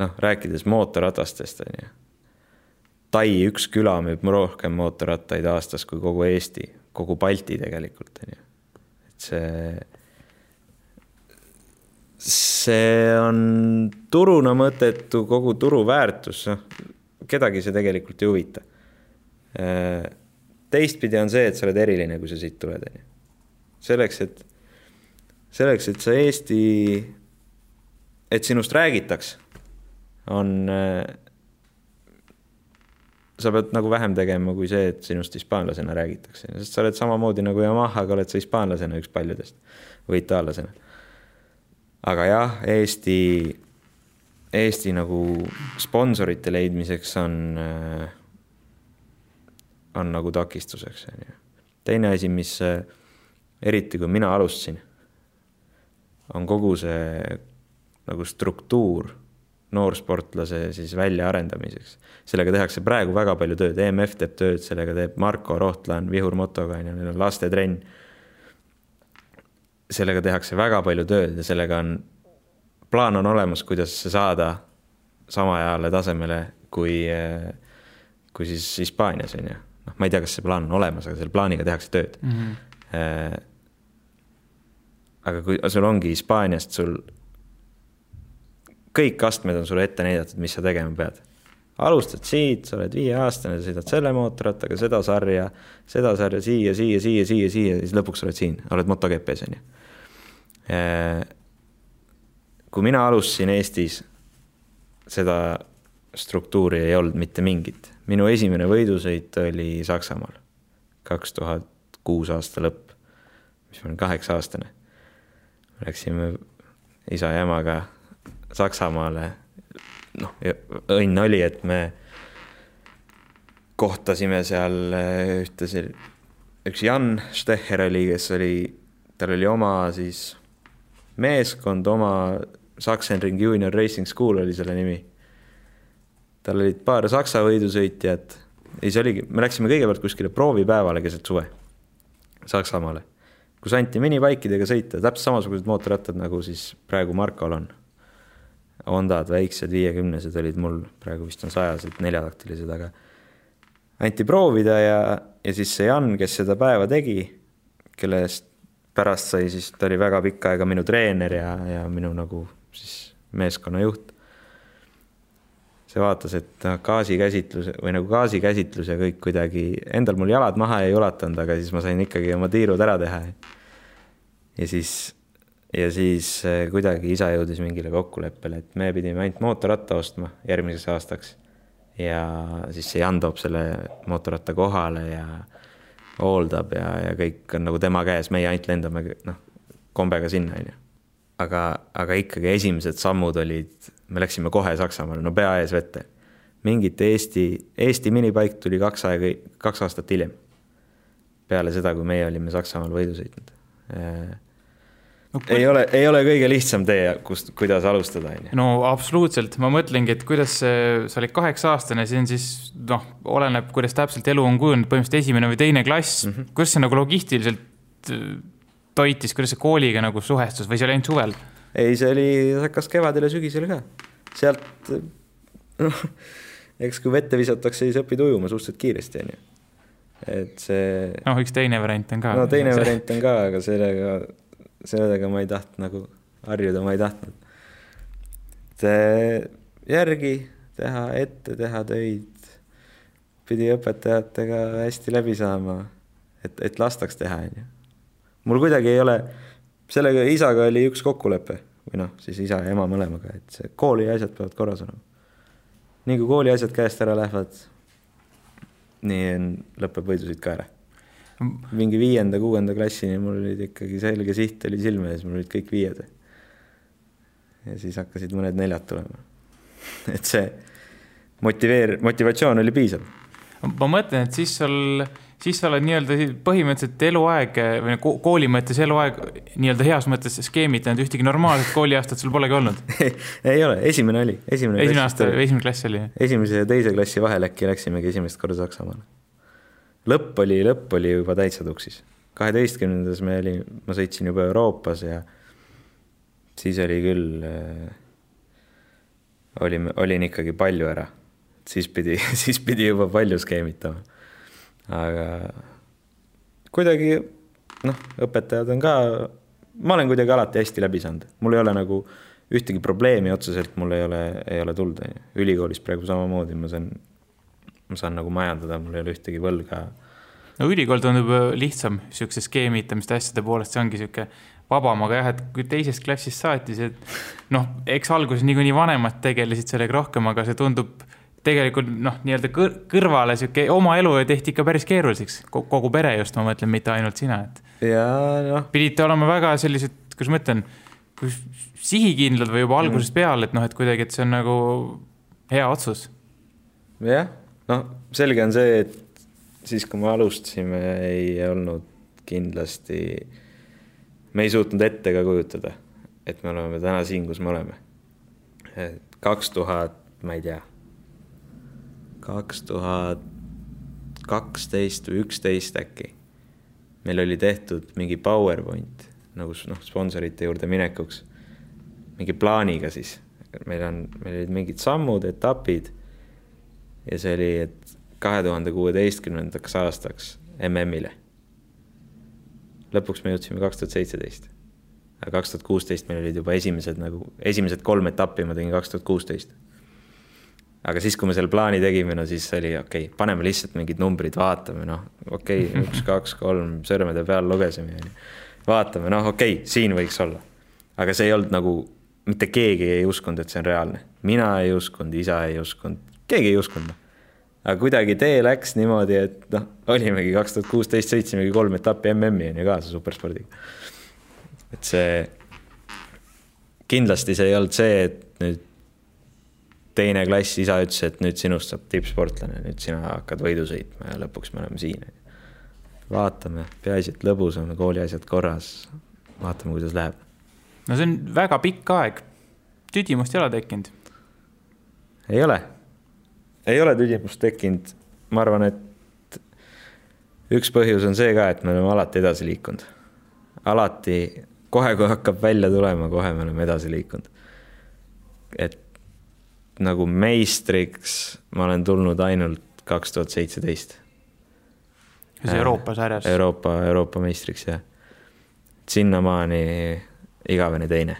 noh, rääkides mootorratastest, on ju. Tai üks küla müüb rohkem mootorrattaid aastas kui kogu Eesti, kogu Balti tegelikult, on ju. et see, see on turuna mõttetu, kogu turu väärtus, noh, kedagi see tegelikult ei huvita teistpidi on see, et sa oled eriline, kui sa siit tuled, on ju. selleks, et, selleks, et sa Eesti, et sinust räägitaks, on, sa pead nagu vähem tegema kui see, et sinust hispaanlasena räägitakse, sest sa oled samamoodi nagu Yamahaga oled sa hispaanlasena üks paljudest või itaallasena. aga jah, Eesti, Eesti nagu sponsorite leidmiseks on äh, on nagu takistuseks, on ju. teine asi, mis eriti kui mina alustasin, on kogu see nagu struktuur noorsportlase siis väljaarendamiseks. sellega tehakse praegu väga palju tööd, EMF teeb tööd, sellega teeb Marko Rohtlan Vihur Motoga, on ju, neil on lastetrenn. sellega tehakse väga palju tööd ja sellega on, plaan on olemas, kuidas saada sama heale tasemele kui, kui siis Hispaanias, on ju noh, ma ei tea, kas see plaan on olemas, aga selle plaaniga tehakse tööd mm. -hmm. aga kui sul ongi Hispaaniast sul, kõik astmed on sulle ette näidatud, mis sa tegema pead. alustad siit, sa oled viieaastane, sõidad selle mootorrattaga seda sarja, seda sarja siia, siia, siia, siia, siia ja siis lõpuks oled siin, oled MotoGP-s on ju. Äh, kui mina alustasin Eestis, seda struktuuri ei olnud mitte mingit minu esimene võidusõit oli Saksamaal, kaks tuhat kuus aasta lõpp, mis ma olin kaheksa-aastane. Läksime isa ja emaga Saksamaale. noh, õnn oli, et me kohtasime seal eh, ühte, üks Jan Stecher oli, kes oli, tal oli oma siis meeskond, oma Sachsenring Junior Racing School oli selle nimi tal olid paar Saksa võidusõitjat ja siis oligi, me läksime kõigepealt kuskile proovipäevale keset suve Saksamaale, kus anti minibaikidega sõita, täpselt samasugused mootorrattad, nagu siis praegu Markol on. Hondad, väiksed viiekümnesed olid mul, praegu vist on sajased, neljataktilised, aga anti proovida ja, ja siis see Jan, kes seda päeva tegi, kellest pärast sai siis, ta oli väga pikka aega minu treener ja, ja minu nagu siis meeskonnajuht see vaatas, et gaasikäsitlus või nagu gaasikäsitlus ja kõik kuidagi, endal mul jalad maha ei ulatanud, aga siis ma sain ikkagi oma tiirud ära teha. ja siis, ja siis eh, kuidagi isa jõudis mingile kokkuleppele, et me pidime ainult mootorratta ostma järgmiseks aastaks. ja siis see Jan toob selle mootorratta kohale ja hooldab ja, ja kõik on nagu tema käes, meie ainult lendame noh, kombega sinna, onju. aga, aga ikkagi esimesed sammud olid me läksime kohe Saksamaale, no pea ees vette. mingit Eesti, Eesti minipaik tuli kaks aega, kaks aastat hiljem. peale seda, kui meie olime Saksamaal võidu sõitnud no,. ei ole, ei ole kõige lihtsam tee, kust, kuidas alustada, on ju. no absoluutselt, ma mõtlengi, et kuidas see, sa olid kaheksa-aastane, see on siis noh, oleneb, kuidas täpselt elu on kujunenud, põhimõtteliselt esimene või teine klass mm, -hmm. kuidas see nagu logistiliselt äh, toitis, kuidas see kooliga nagu suhestus või see oli ainult suvel? Ei, see oli, hakkas kevadel ja sügisel ka. sealt, noh, eks kui vette visatakse, siis õpid ujuma suhteliselt kiiresti, on ju. et see. noh, üks teine variant on ka. no teine [laughs] see... variant on ka, aga sellega, sellega ma ei tahtnud nagu harjuda, ma ei tahtnud. et järgi teha ette, teha töid. pidi õpetajatega hästi läbi saama, et, et lastaks teha, onju. mul kuidagi ei ole, sellega isaga oli üks kokkulepe või noh, siis isa ja ema mõlemaga, et see kooli asjad peavad korras olema. nii kui kooli asjad käest ära lähevad, nii on, lõpeb võidusid ka ära mingi viienda-kuuenda klassini mul olid ikkagi selge siht oli silme ees, mul olid kõik viied. ja siis hakkasid mõned neljad tulema. [laughs] et see motiveer-, motivatsioon oli piisav. ma mõtlen, et siis sul, siis sa oled nii-öelda põhimõtteliselt eluaeg või kooli mõttes eluaeg nii-öelda heas mõttes skeemitanud, ühtegi normaalset kooliaastat sul polegi olnud [laughs] ei ole, esimene oli, esimene. esimene aasta, esimene klass oli? esimese ja teise klassi vahel äkki läksimegi esimest korda Saksamaale lõpp oli, lõpp oli juba täitsa tuksis. kaheteistkümnendas me oli, ma sõitsin juba Euroopas ja siis oli küll äh,, olime, olin ikkagi palju ära. siis pidi, [laughs] siis pidi juba palju skeemitama. Aga kuidagi noh, õpetajad on ka, ma olen kuidagi alati hästi läbi saanud, mul ei ole nagu ühtegi probleemi otseselt mul ei ole, ei ole tulnud, on ju. ülikoolis praegu samamoodi, ma saan ma saan nagu majandada, mul ei ole ühtegi võlga. no ülikool tundub lihtsam niisuguse skeemitamiste asjade poolest, see ongi niisugune vabam, aga jah, et kui teisest klassist saati, see noh, eks alguses niikuinii vanemad tegelesid sellega rohkem, aga see tundub tegelikult noh, nii-öelda kõr kõrvale sihuke oma elu tehti ikka päris keeruliseks, kogu pere just, ma mõtlen, mitte ainult sina, et. ja noh. pidite olema väga sellised, kuidas ma ütlen, sihikindlad või juba algusest peale, et noh, et kuidagi, et see on nagu hea otsus. jah noh, selge on see, et siis, kui me alustasime, ei olnud kindlasti, me ei suutnud ette ka kujutada, et me oleme täna siin, kus me oleme. kaks tuhat, ma ei tea, kaks tuhat kaksteist või üksteist äkki, meil oli tehtud mingi PowerPoint nagu noh, sponsorite juurde minekuks, mingi plaaniga siis, meil on, meil olid mingid sammud, etapid ja see oli, et kahe tuhande kuueteistkümnendaks aastaks MM-ile. lõpuks me jõudsime kaks tuhat seitseteist. aga kaks tuhat kuusteist meil olid juba esimesed nagu, esimesed kolm etappi ma tegin kaks tuhat kuusteist. Aga siis, kui me selle plaani tegime, no siis oli okei okay,, paneme lihtsalt mingid numbrid, vaatame, noh, okei okay,, üks, kaks, kolm, sõrmede peal lugesime, onju. vaatame, noh, okei okay,, siin võiks olla. aga see ei olnud nagu, mitte keegi ei uskunud, et see on reaalne. mina ei uskunud, isa ei uskunud, keegi ei uskunud. aga kuidagi tee läks niimoodi, et noh, olimegi kaks tuhat kuusteist, sõitsimegi kolm etappi MM-i on ju kaasa superspordiga. et see, kindlasti see ei olnud see, et nüüd teine klass, isa ütles, et nüüd sinust saab tippsportlane, nüüd sina hakkad võidu sõitma ja lõpuks me oleme siin. vaatame, peaasi, et lõbus on, kooli asjad korras. vaatame, kuidas läheb. no see on väga pikk aeg. tüdimust ei ole tekkinud? ei ole ei ole tüdimust tekkinud, ma arvan, et üks põhjus on see ka, et me oleme alati edasi liikunud. alati, kohe kui hakkab välja tulema, kohe me oleme edasi liikunud. et nagu meistriks ma olen tulnud ainult kaks tuhat seitseteist. see Euroopa sarjas? Euroopa, Euroopa meistriks jah. sinnamaani igavene teine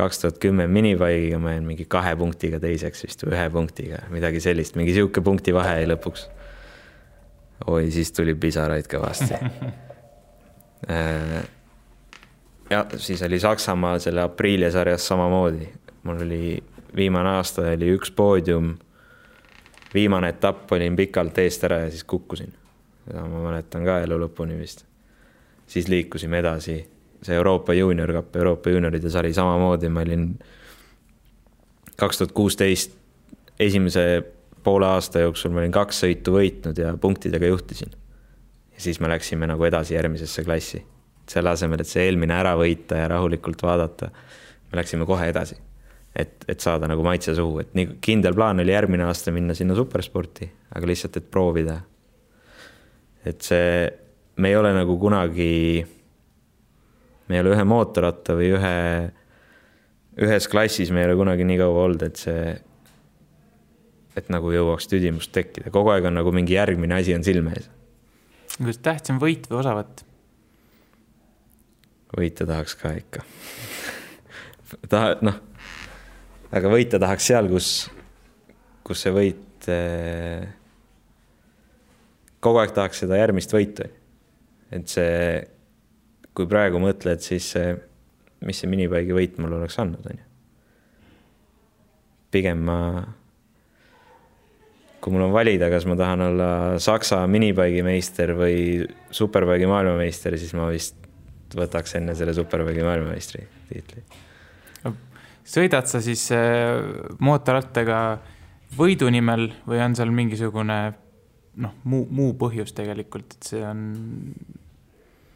kaks tuhat kümme minibike'iga ma jäin mingi kahe punktiga teiseks vist või ühe punktiga, midagi sellist, mingi sihuke punkti vahe jäi lõpuks. oi, siis tuli pisaraid kõvasti [laughs] äh, ja siis oli Saksamaa selle Aprilia sarjas samamoodi, mul oli viimane aasta oli üks poodium. viimane etapp olin pikalt eest ära ja siis kukkusin. seda ma mäletan ka elu lõpuni vist. siis liikusime edasi see Euroopa Juunior Cup, Euroopa juunioride sari samamoodi, ma olin kaks tuhat kuusteist esimese poole aasta jooksul ma olin kaks sõitu võitnud ja punktidega juhtisin. ja siis me läksime nagu edasi järgmisesse klassi. selle asemel, et see eelmine ära võita ja rahulikult vaadata, me läksime kohe edasi. Et, et saada nagu maitse suhu, et nii kindel plaan oli järgmine aasta minna sinna supersporti, aga lihtsalt, et proovida. et see, me ei ole nagu kunagi me ei ole ühe mootorratta või ühe, ühes klassis me ei ole kunagi nii kaua olnud, et see, et nagu jõuaks tüdimust tekkida, kogu aeg on nagu mingi järgmine asi on silme ees. kas tähtsam võit või osavõtt? võita tahaks ka ikka [laughs] taha, noh, aga võita tahaks seal, kus, kus see võit eh, kogu aeg tahaks seda järgmist võitu. et see, kui praegu mõtled, siis see, mis see minipaigi võit mul oleks andnud, on ju. pigem ma, kui mul on valida, kas ma tahan olla Saksa minipaigi meister või superpaigi maailmameister, siis ma vist võtaks enne selle superpaigi maailmameistri tiitli sõidad sa siis äh, mootorrattaga võidu nimel või on seal mingisugune noh, muu, muu põhjus tegelikult, et see on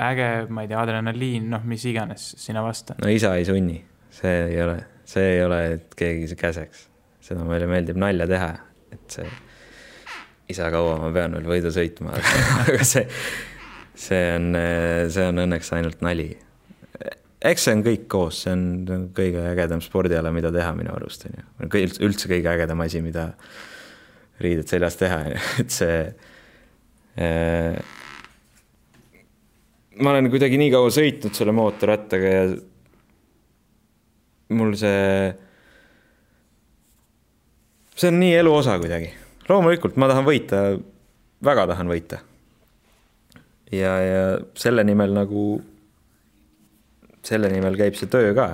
äge, ma ei tea, adrenaliin, noh, mis iganes sinna vasta. no isa ei sunni, see ei ole, see ei ole, keegi käseks. seda meile meeldib nalja teha, et see, isa, kaua ma pean veel võidu sõitma [laughs] aga see, see on, see on õnneks ainult nali eks see on kõik koos, see on kõige ägedam spordiala, mida teha minu arust, on ju. üldse kõige ägedam asi, mida riided seljas teha, on ju, [laughs] et see äh, ma olen kuidagi nii kaua sõitnud selle mootorrattaga ja mul see, see on nii elu osa kuidagi. loomulikult ma tahan võita, väga tahan võita. ja, ja selle nimel nagu selle nimel käib see töö ka,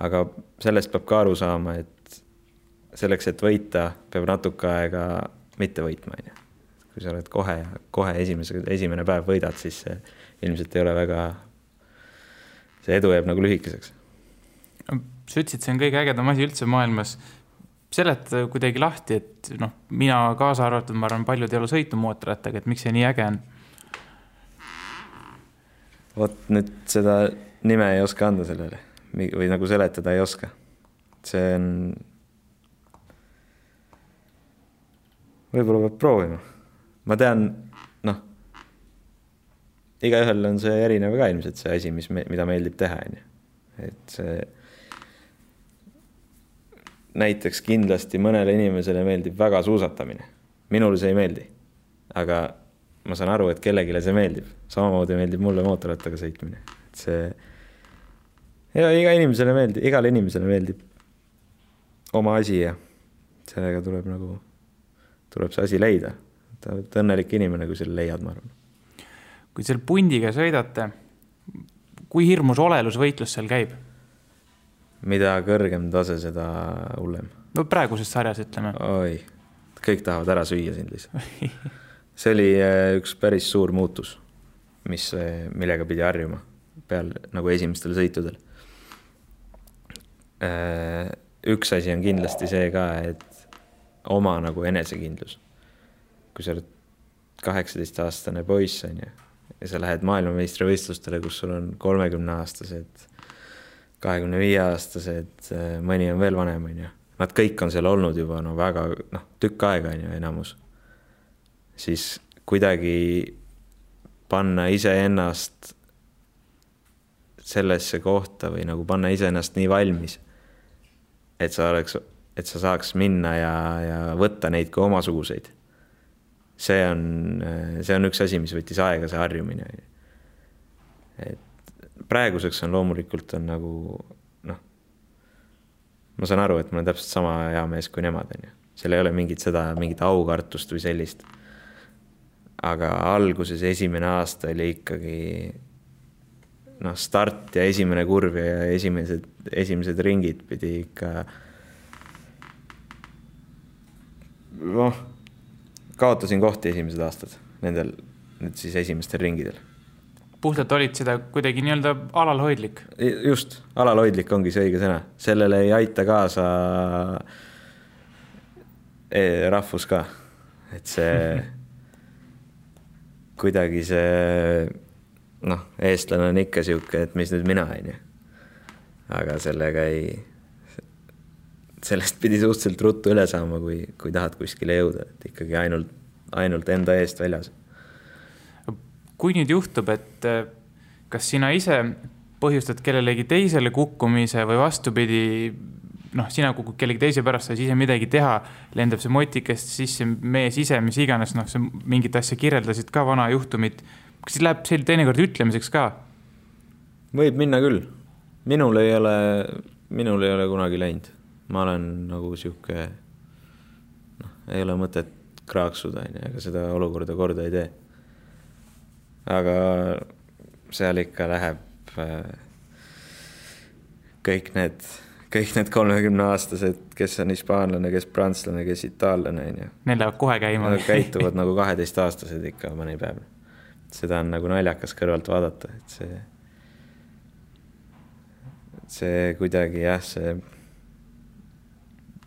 aga sellest peab ka aru saama, et selleks, et võita, peab natuke aega mitte võitma, on ju. kui sa oled kohe, kohe esimese, esimene päev võidad, siis see ilmselt ei ole väga, see edu jääb nagu lühikeseks. sa ütlesid, see on kõige ägedam asi üldse maailmas. seleta kuidagi lahti, et noh, mina kaasa arvatud, ma arvan, paljud ei ole sõitnud mootorrattaga, et miks see nii äge on? vot nüüd seda nime ei oska anda sellele või nagu seletada ei oska. see on. võib-olla peab proovima. ma tean, noh, igaühel on see erinev ka ilmselt see asi, mis, mida meeldib teha, on ju. et see näiteks kindlasti mõnele inimesele meeldib väga suusatamine. minule see ei meeldi. aga ma saan aru, et kellelegi see meeldib, samamoodi meeldib mulle mootorrattaga sõitmine, et see ja iga inimesele meeldib, igale inimesele meeldib oma asi ja sellega tuleb nagu, tuleb see asi leida. sa oled õnnelik inimene, kui selle leiad, ma arvan. kui seal pundiga sõidate, kui hirmus olelusvõitlus seal käib? mida kõrgem tase, seda hullem. no praeguses sarjas, ütleme. oi, kõik tahavad ära süüa sind lihtsalt see oli äh, üks päris suur muutus, mis, äh, millega pidi harjuma peal nagu esimestel sõitudel üks asi on kindlasti see ka, et oma nagu enesekindlus. kui sa oled kaheksateistaastane poiss, on ju, ja sa lähed maailmameistrivõistlustele, kus sul on kolmekümneaastased, kahekümne viie aastased, äh, mõni on veel vanem, on ju. Nad kõik on seal olnud juba no väga noh, tükk aega on ju enamus. siis kuidagi panna iseennast sellesse kohta või nagu panna iseennast nii valmis et sa oleks, et sa saaks minna ja, ja võtta neid kui omasuguseid. see on, see on üks asi, mis võttis aega, see harjumine. et praeguseks on loomulikult on nagu noh, ma saan aru, et ma olen täpselt sama hea mees kui nemad, on ju. seal ei ole mingit seda, mingit aukartust või sellist. aga alguses esimene aasta oli ikkagi noh, start ja esimene kurv ja esimesed, esimesed ringid pidi ikka noh, kaotasin kohti esimesed aastad nendel, nüüd siis esimestel ringidel. puhtalt olid seda kuidagi nii-öelda alalhoidlik? just, alalhoidlik ongi see õige sõna, sellele ei aita kaasa e rahvus ka, et see [laughs] kuidagi see noh, eestlane on ikka sihuke, et mis nüüd mina, onju. aga sellega ei, sellest pidi suhteliselt ruttu üle saama, kui, kui tahad kuskile jõuda, et ikkagi ainult, ainult enda eest väljas. kui nüüd juhtub, et eh, kas sina ise põhjustad kellelegi teisele kukkumise või vastupidi, noh, sina kukud kellegi teise pärast, sa ei ise midagi teha, lendab see motikest sisse, mees ise, mis iganes, noh, sa mingit asja kirjeldasid ka, vana juhtumit kas siis läheb sel teinekord ütlemiseks ka? võib minna küll. minul ei ole, minul ei ole kunagi läinud. ma olen nagu sihuke, noh, ei ole mõtet kraaksuda, on ju, ega seda olukorda korda ei tee. aga seal ikka läheb äh, kõik need, kõik need kolmekümneaastased, kes on hispaanlane, kes prantslane, kes itaallane, on ju. Neil läheb kohe käima. Nad käituvad nagu kaheteistaastased ikka mõni päev. Seda on nagu naljakas kõrvalt vaadata, et see, see kuidagi jah, see,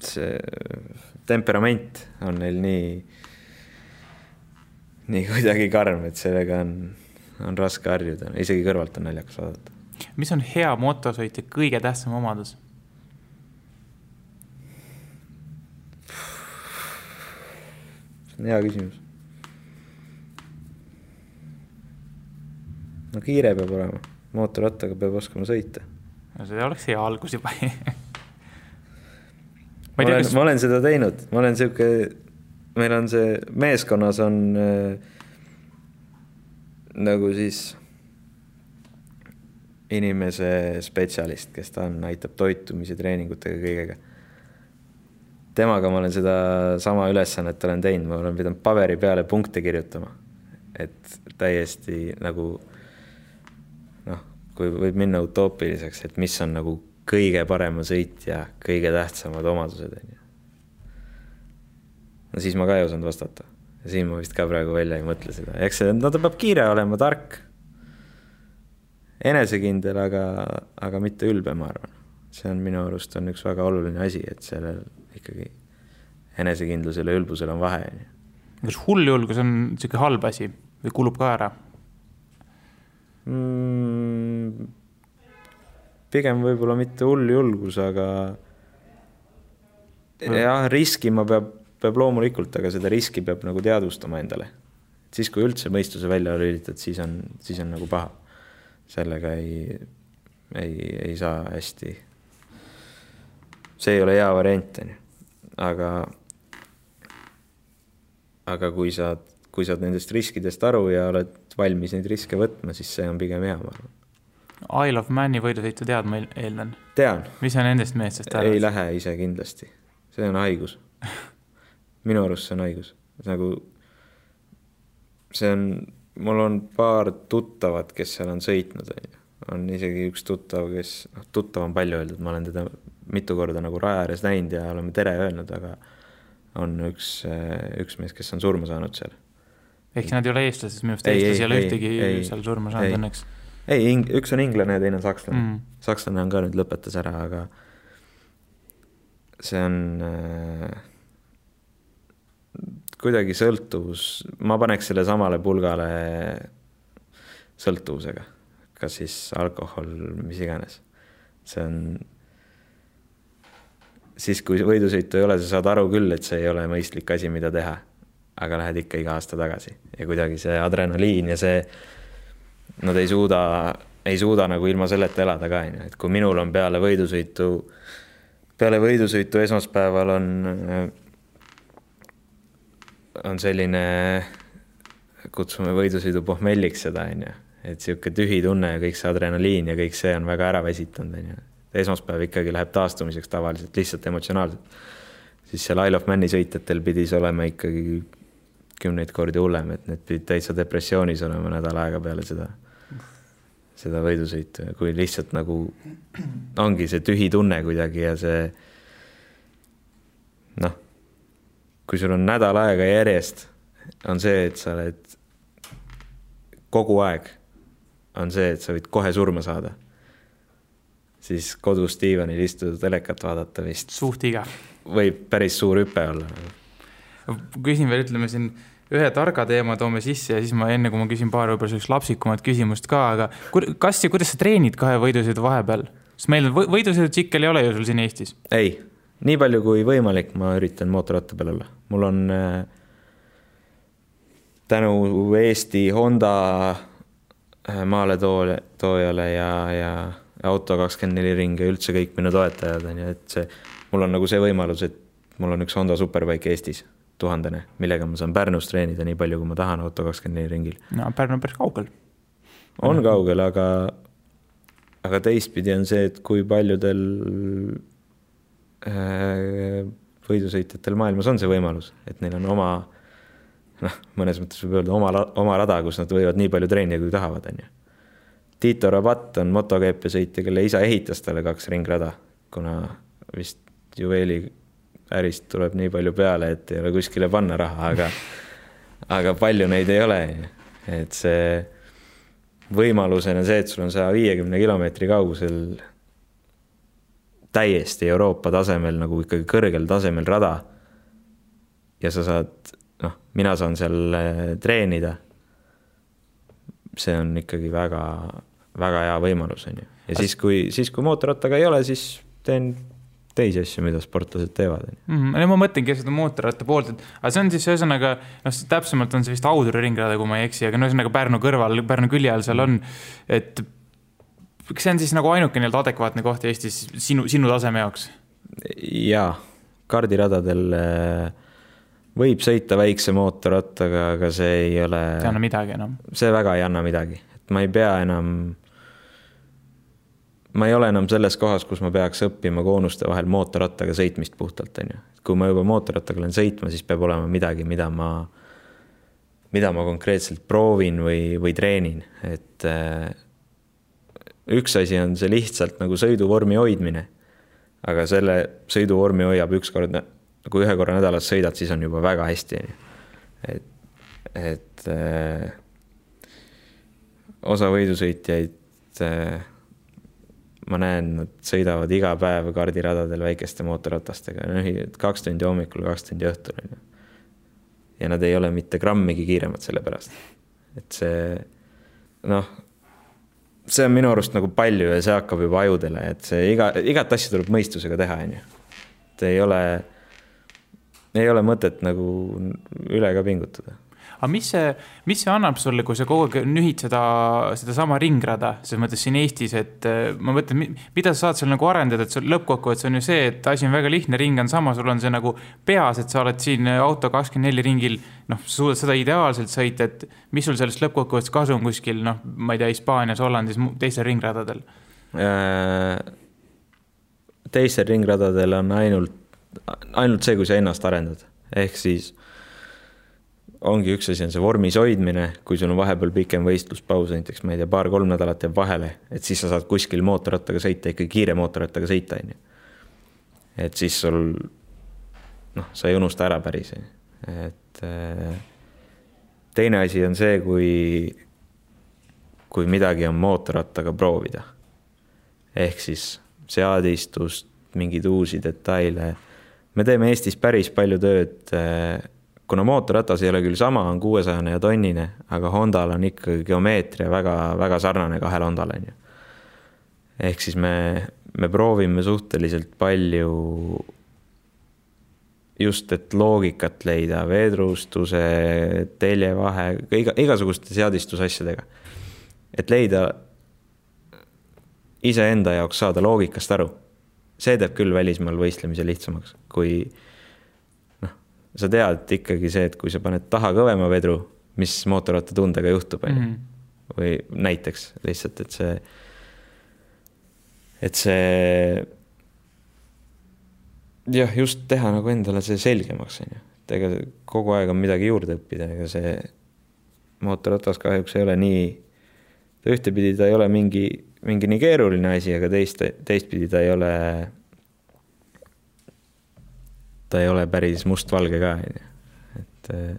see temperament on neil nii, nii kuidagi karm, et sellega on, on raske harjuda, isegi kõrvalt on naljakas vaadata mis on hea motosõitja kõige tähtsam omadus? see on hea küsimus. No kiire peab olema, mootorrattaga peab oskama sõita. no see oleks hea algus juba [laughs] ma, ma olen kas..., ma olen seda teinud, ma olen sihuke, meil on see, meeskonnas on äh, nagu siis inimese spetsialist, kes ta on, aitab toitumise, treeningutega, kõigega. temaga ma olen sedasama ülesannet olen teinud, ma olen pidanud paberi peale punkte kirjutama. et täiesti nagu kui võib minna utoopiliseks, et mis on nagu kõige parema sõitja kõige tähtsamad omadused, on ju. no siis ma ka ei osanud vastata siin ma vist ka praegu välja ei mõtle seda, eks see, no ta peab kiire olema, tark enesekindel, aga, aga mitte ülbe, ma arvan. see on minu arust on üks väga oluline asi, et sellel ikkagi enesekindlusel ja ülbusel on vahe, on ju. kas hulljulgus on niisugune halb asi või kulub ka ära mm,? Pigem võib-olla mitte hulljulgus, aga mm. jah, riskima peab, peab loomulikult, aga seda riski peab nagu teadvustama endale. siis, kui üldse mõistuse välja lülitad, siis on, siis on nagu paha sellega ei, ei, ei saa hästi. see ei ole hea variant, on ju, aga, aga kui sa, kui saad nendest riskidest aru ja oled valmis neid riske võtma, siis see on pigem hea, ma arvan. Isle of Mani võidusõitu tead, ma eeldan? tean. mis sa nendest meestest arvad? ei lähe ise kindlasti, see on haigus [laughs] minu arust see on haigus, nagu see on mul on paar tuttavat, kes seal on sõitnud, on ju. on isegi üks tuttav, kes, noh, tuttav on palju öeldud, ma olen teda mitu korda nagu raja ääres näinud ja oleme tere öelnud, aga on üks, üks mees, kes on surma saanud seal. ehk nad ei ole eestlased, minu arust eestlasi ei ole ühtegi ei, seal surma saanud õnneks. Ei, üks on inglane ja teine on sakslane mm.. sakslane on ka nüüd lõpetas ära, aga see on äh, kuidagi sõltuvus, ma paneks selle samale pulgale sõltuvusega, kas siis alkohol, mis iganes. see on, siis kui võidusõitu ei ole, sa saad aru küll, et see ei ole mõistlik asi, mida teha. aga lähed ikka iga aasta tagasi ja kuidagi see adrenaliin ja see, nad ei suuda, ei suuda nagu ilma selleta elada ka, on ju, et kui minul on peale võidusõitu, peale võidusõitu esmaspäeval on on selline, kutsume võidusõidu pohmelliks seda, on ju. et sihuke tühi tunne ja kõik see adrenaliin ja kõik see on väga ära väsitanud, on ju. esmaspäev ikkagi läheb taastumiseks tavaliselt lihtsalt emotsionaalselt. siis seal Isle of Mani sõitjatel pidi see olema ikkagi kümneid kordi hullem, et need pidid täitsa depressioonis olema nädal aega peale seda, seda võidusõitu, kui lihtsalt nagu ongi see tühi tunne kuidagi ja see noh kui sul on nädal aega järjest, on see, et sa oled kogu aeg, on see, et sa võid kohe surma saada. siis kodus diivanil istuda, telekat vaadata vist. suht igav. võib päris suur hüpe olla. küsin veel, ütleme siin ühe targa teema toome sisse ja siis ma enne, kui ma küsin paar võib-olla sellist lapsikumat küsimust ka, aga kas ja kuidas sa treenid kahe võidusõidu vahepeal? sest meil võidusõidutsikkel ei ole ju sul siin Eestis. ei nii palju kui võimalik, ma üritan mootorratta peal olla. mul on äh, tänu Eesti Honda äh, maaletoojale ja, ja auto kakskümmend neli ring ja üldse kõik minu toetajad on ju, et see, mul on nagu see võimalus, et mul on üks Honda Superbike Eestis, tuhandene, millega ma saan Pärnus treenida nii palju, kui ma tahan auto kakskümmend neli ringil. no Pärnu on päris kaugel. on kaugel, aga, aga teistpidi on see, et kui paljudel äh, võidusõitjatel maailmas on see võimalus, et neil on oma noh, mõnes mõttes võib öelda oma, oma rada, kus nad võivad nii palju treenida, kui tahavad, on ju. Tito Rabat on MotoGP sõitja, kelle isa ehitas talle kaks ringrada, kuna vist juveeli ärist tuleb nii palju peale, et ei ole kuskile panna raha, aga aga palju neid ei ole, et see võimalusena see, et sul on saja viiekümne kilomeetri kaugusel täiesti Euroopa tasemel nagu ikkagi kõrgel tasemel rada. ja sa saad, noh, mina saan seal eh, treenida. see on ikkagi väga, väga hea võimalus, on ju. ja siis, kui, siis kui mootorrattaga ei ole, siis teen teisi asju, mida sportlased teevad mm. -hmm. ma mõtlengi seda mootorratta poolt, et aga see on siis ühesõnaga, noh, täpsemalt on see vist Auduri ringrada, kui ma ei eksi, aga no ühesõnaga Pärnu kõrval, Pärnu külje all seal on, et kas see on siis nagu ainuke nii-öelda adekvaatne koht Eestis sinu, sinu taseme jaoks? jaa, kardiradadel äh, võib sõita väikse mootorrattaga, aga see ei ole. ei anna midagi enam. see väga ei anna midagi, et ma ei pea enam. Ma ei ole enam selles kohas, kus ma peaks õppima koonuste vahel mootorrattaga sõitmist puhtalt, on ju. kui ma juba mootorrattaga lähen sõitma, siis peab olema midagi, mida ma, mida ma konkreetselt proovin või, või treenin, et äh, üks asi on see lihtsalt nagu sõiduvormi hoidmine. aga selle sõiduvormi hoiab ükskord, kui ühe korra nädalas sõidad, siis on juba väga hästi, on ju. et, et äh, osa võidusõitjaid äh, ma näen, nad sõidavad iga päev kardiradadel väikeste mootorratastega, noh, kaks tundi hommikul, kaks tundi õhtul, on ju. ja nad ei ole mitte grammigi kiiremad selle pärast. et see, noh, see on minu arust nagu palju ja see hakkab juba ajudele, et see iga, igat asja tuleb mõistusega teha, on ju. et ei ole, ei ole mõtet nagu üle ka pingutada aga mis see, mis see annab sulle, kui sa kogu aeg nühid seda, sedasama ringrada, selles mõttes siin Eestis, et äh, ma mõtlen, mida sa saad seal nagu arendada, et sul lõppkokkuvõttes on ju see, et asi on väga lihtne, ring on sama, sul on see nagu peas, et sa oled siin auto kakskümmend neli ringil, noh, sa suudad seda ideaalselt sõita, et mis sul sellest lõppkokkuvõttes kasu on kuskil, noh, ma ei tea, Hispaanias, Hollandis, teistel ringradadel? Äh, teistel ringradadel on ainult, ainult see, kui sa ennast arendad, ehk siis ongi üks asi on see vormis hoidmine, kui sul on vahepeal pikem võistluspaus, näiteks ma ei tea, paar-kolm nädalat jääb vahele, et siis sa saad kuskil mootorrattaga sõita, ikkagi kiire mootorrattaga sõita, on ju. et siis sul noh, sa ei unusta ära päris, et äh, teine asi on see, kui, kui midagi on mootorrattaga proovida. ehk siis seadistust, mingeid uusi detaile. me teeme Eestis päris palju tööd äh, kuna mootorratas ei ole küll sama, on kuuesajane ja tonnine, aga Hondal on ikkagi geomeetria väga, väga sarnane kahele Hondale, on ju. ehk siis me, me proovime suhteliselt palju just, et loogikat leida, vedrustuse, teljevahe, iga, igasuguste seadistusasjadega. et leida iseenda jaoks saada loogikast aru. see teeb küll välismaal võistlemise lihtsamaks, kui sa tead ikkagi see, et kui sa paned taha kõvema vedru, mis mootorrattatundega juhtub, on ju. Mhm. või näiteks lihtsalt, et see, et see jah, just teha nagu endale see selgemaks, on ju. et ega kogu aeg on midagi juurde õppida, ega see mootorratas kahjuks ei ole nii, ühtepidi ta ei ole mingi, mingi nii keeruline asi, aga teist, teistpidi ta ei ole ta ei ole päris mustvalge ka, on ju. et äh,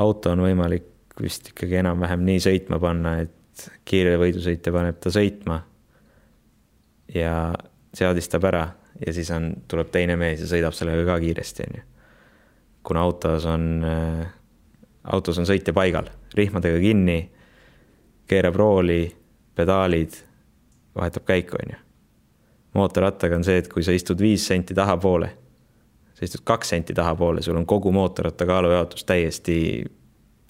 auto on võimalik vist ikkagi enam-vähem nii sõitma panna, et kiire võidusõitja paneb ta sõitma ja seadistab ära ja siis on, tuleb teine mees ja sõidab sellega ka kiiresti, on ju. kuna autos on äh,, autos on sõitja paigal, rihmadega kinni, keerab rooli, pedaalid, vahetab käiku, on ju. mootorrattaga on see, et kui sa istud viis senti tahapoole sa istud kaks senti tahapoole, sul on kogu mootorratta kaalujaotus täiesti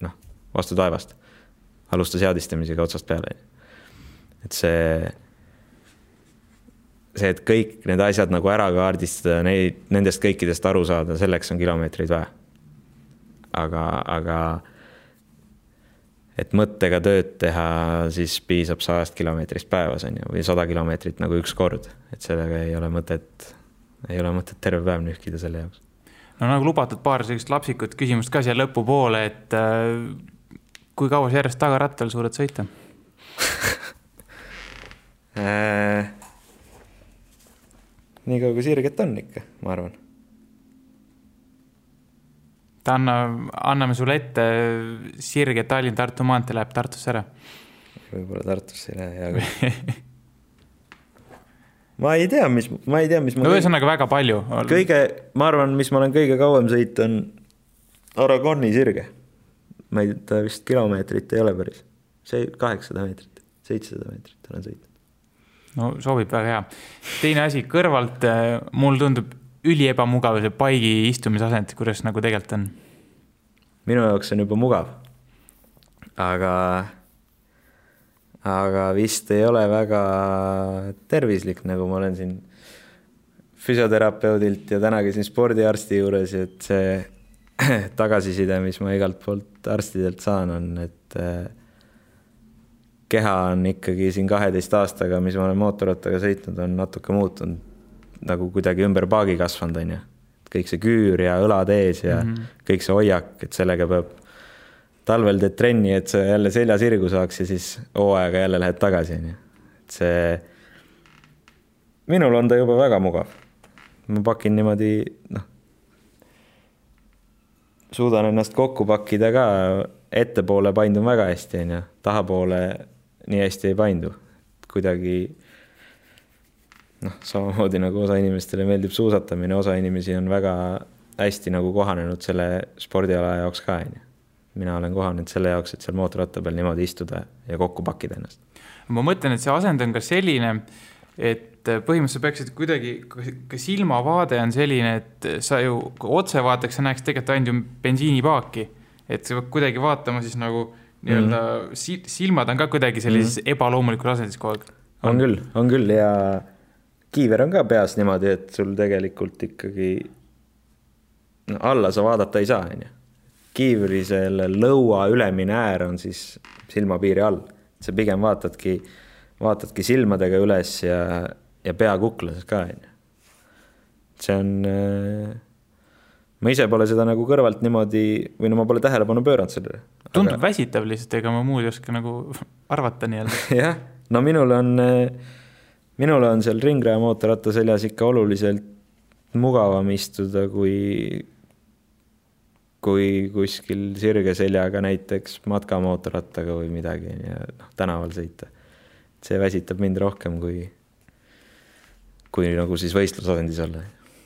noh, vastu taevast. alusta seadistamisega otsast peale. et see, see, et kõik need asjad nagu ära kaardistada, neid, nendest kõikidest aru saada, selleks on kilomeetreid vaja. aga, aga et mõttega tööd teha, siis piisab sajast kilomeetrist päevas, on ju, või sada kilomeetrit nagu üks kord, et sellega ei ole mõtet ei ole mõtet terve päev nühkida selle jaoks. no nagu lubatud, paar sellist lapsikut küsimust ka siia lõpupoole, et äh, kui kaua sa järjest tagarattal suudad sõita [laughs] äh,? nii kaua, kui sirget on ikka, ma arvan. ta anna, anname sulle ette, sirge Tallinn-Tartu maantee läheb Tartusse ära. võib-olla Tartusse ei lähe, hea küll [laughs] ma ei tea, mis, ma ei tea, mis no ühesõnaga väga palju. kõige, ma arvan, mis ma olen kõige kauem sõit, on Aragoni sirge. ma ei, ta vist kilomeetrit ei ole päris, see kaheksasada meetrit, seitsesada meetrit olen sõitnud. no sobib väga hea. teine asi, kõrvalt äh, mulle tundub üliebamugav see paigi istumisasend, kuidas nagu tegelikult on? minu jaoks on juba mugav. aga aga vist ei ole väga tervislik, nagu ma olen siin füsioterapeudilt ja täna käisin spordiarsti juures, et see [clears throat] tagasiside, mis ma igalt poolt arstidelt saan, on, et äh, keha on ikkagi siin kaheteist aastaga, mis ma olen mootorrattaga sõitnud, on natuke muutunud, nagu kuidagi ümber paagi kasvanud, on ju. kõik see küür ja õlad ees ja mm -hmm. kõik see hoiak, et sellega peab talvel teed trenni, et sa jälle selja sirgu saaks ja siis hooajaga jälle lähed tagasi, onju. et see, minul on ta juba väga mugav. ma pakin niimoodi, noh, suudan ennast kokku pakkida ka, ettepoole paindun väga hästi, onju, tahapoole nii hästi ei paindu. kuidagi noh, samamoodi nagu osa inimestele meeldib suusatamine, osa inimesi on väga hästi nagu kohanenud selle spordiala jaoks ka, onju mina olen kohanenud selle jaoks, et seal mootorratta peal niimoodi istuda ja kokku pakkida ennast. ma mõtlen, et see asend on ka selline, et põhimõtteliselt peaksid kuidagi, ka silmavaade on selline, et sa ju otse vaataks, sa näeks tegelikult ainult ju bensiinipaaki. et sa pead kuidagi vaatama siis nagu nii-öelda mm -hmm. silmad on ka kuidagi sellises mm -hmm. ebaloomulikus asendis kogu aeg. on küll, on küll ja kiiver on ka peas niimoodi, et sul tegelikult ikkagi no, alla sa vaadata ei saa, onju kiivri selle lõua ülemine äär on siis silmapiiri all. sa pigem vaatadki, vaatadki silmadega üles ja, ja pea kuklas ka, onju. see on, äh, ma ise pole seda nagu kõrvalt niimoodi või no ma pole tähelepanu pööranud sellele. tundub aga... väsitav lihtsalt, ega ma muud ei oska nagu arvata nii-öelda. [laughs] jah, no minul on, äh, minul on seal ringraja mootorratta seljas ikka oluliselt mugavam istuda kui kui kuskil sirge seljaga näiteks matkamootorrattaga või midagi ja noh, tänaval sõita. see väsitab mind rohkem kui, kui nagu siis võistlusasendis olla,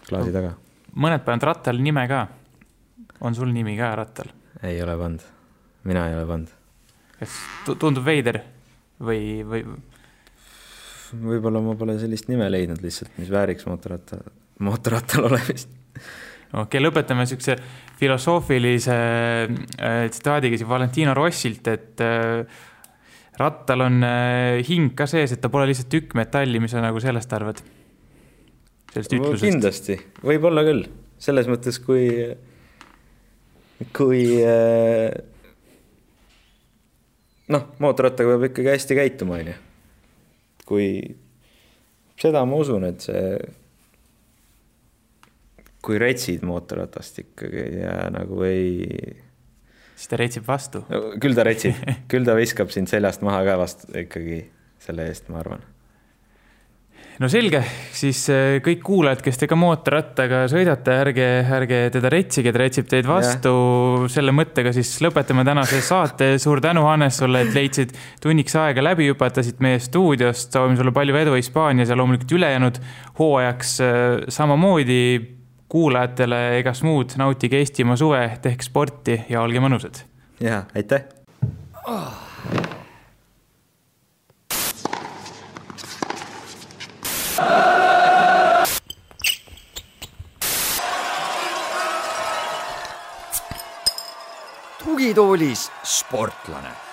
klaasi taga. mõned panevad rattal nime ka. on sul nimi ka rattal? ei ole pannud, mina ei ole pannud. kas tundub veider või, või? võib-olla ma pole sellist nime leidnud lihtsalt, mis vääriks mootorratta, mootorrattal olemist okei okay,, lõpetame niisuguse filosoofilise äh, tsitaadiga siin Valentino Rossilt, et äh, rattal on äh, hing ka sees, et ta pole lihtsalt tükk metalli, mis sa nagu sellest arvad? sellest ütlusest? kindlasti, võib-olla küll, selles mõttes, kui, kui äh, noh, mootorrattaga peab ikkagi hästi käituma, onju. kui seda ma usun, et see kui retsid mootorratast ikkagi ja nagu ei. siis ta retsib vastu no,. küll ta retsib [laughs] küll ta viskab sind seljast maha ka vastu ikkagi selle eest, ma arvan no selge, siis äh, kõik kuulajad, kes te ka mootorrattaga sõidate, ärge, ärge teda retsige, ta retsib teid vastu. selle mõttega siis lõpetame tänase saate. suur tänu, Hannes, sulle, et leidsid tunniks aega läbi hüpatasid meie stuudiost. soovime sulle palju edu Hispaanias ja loomulikult ülejäänud hooajaks äh, samamoodi kuulajatele egas muud, nautige Eestimaa suve, tehke sporti ja olge mõnusad. ja aitäh oh.. tugitoolis sportlane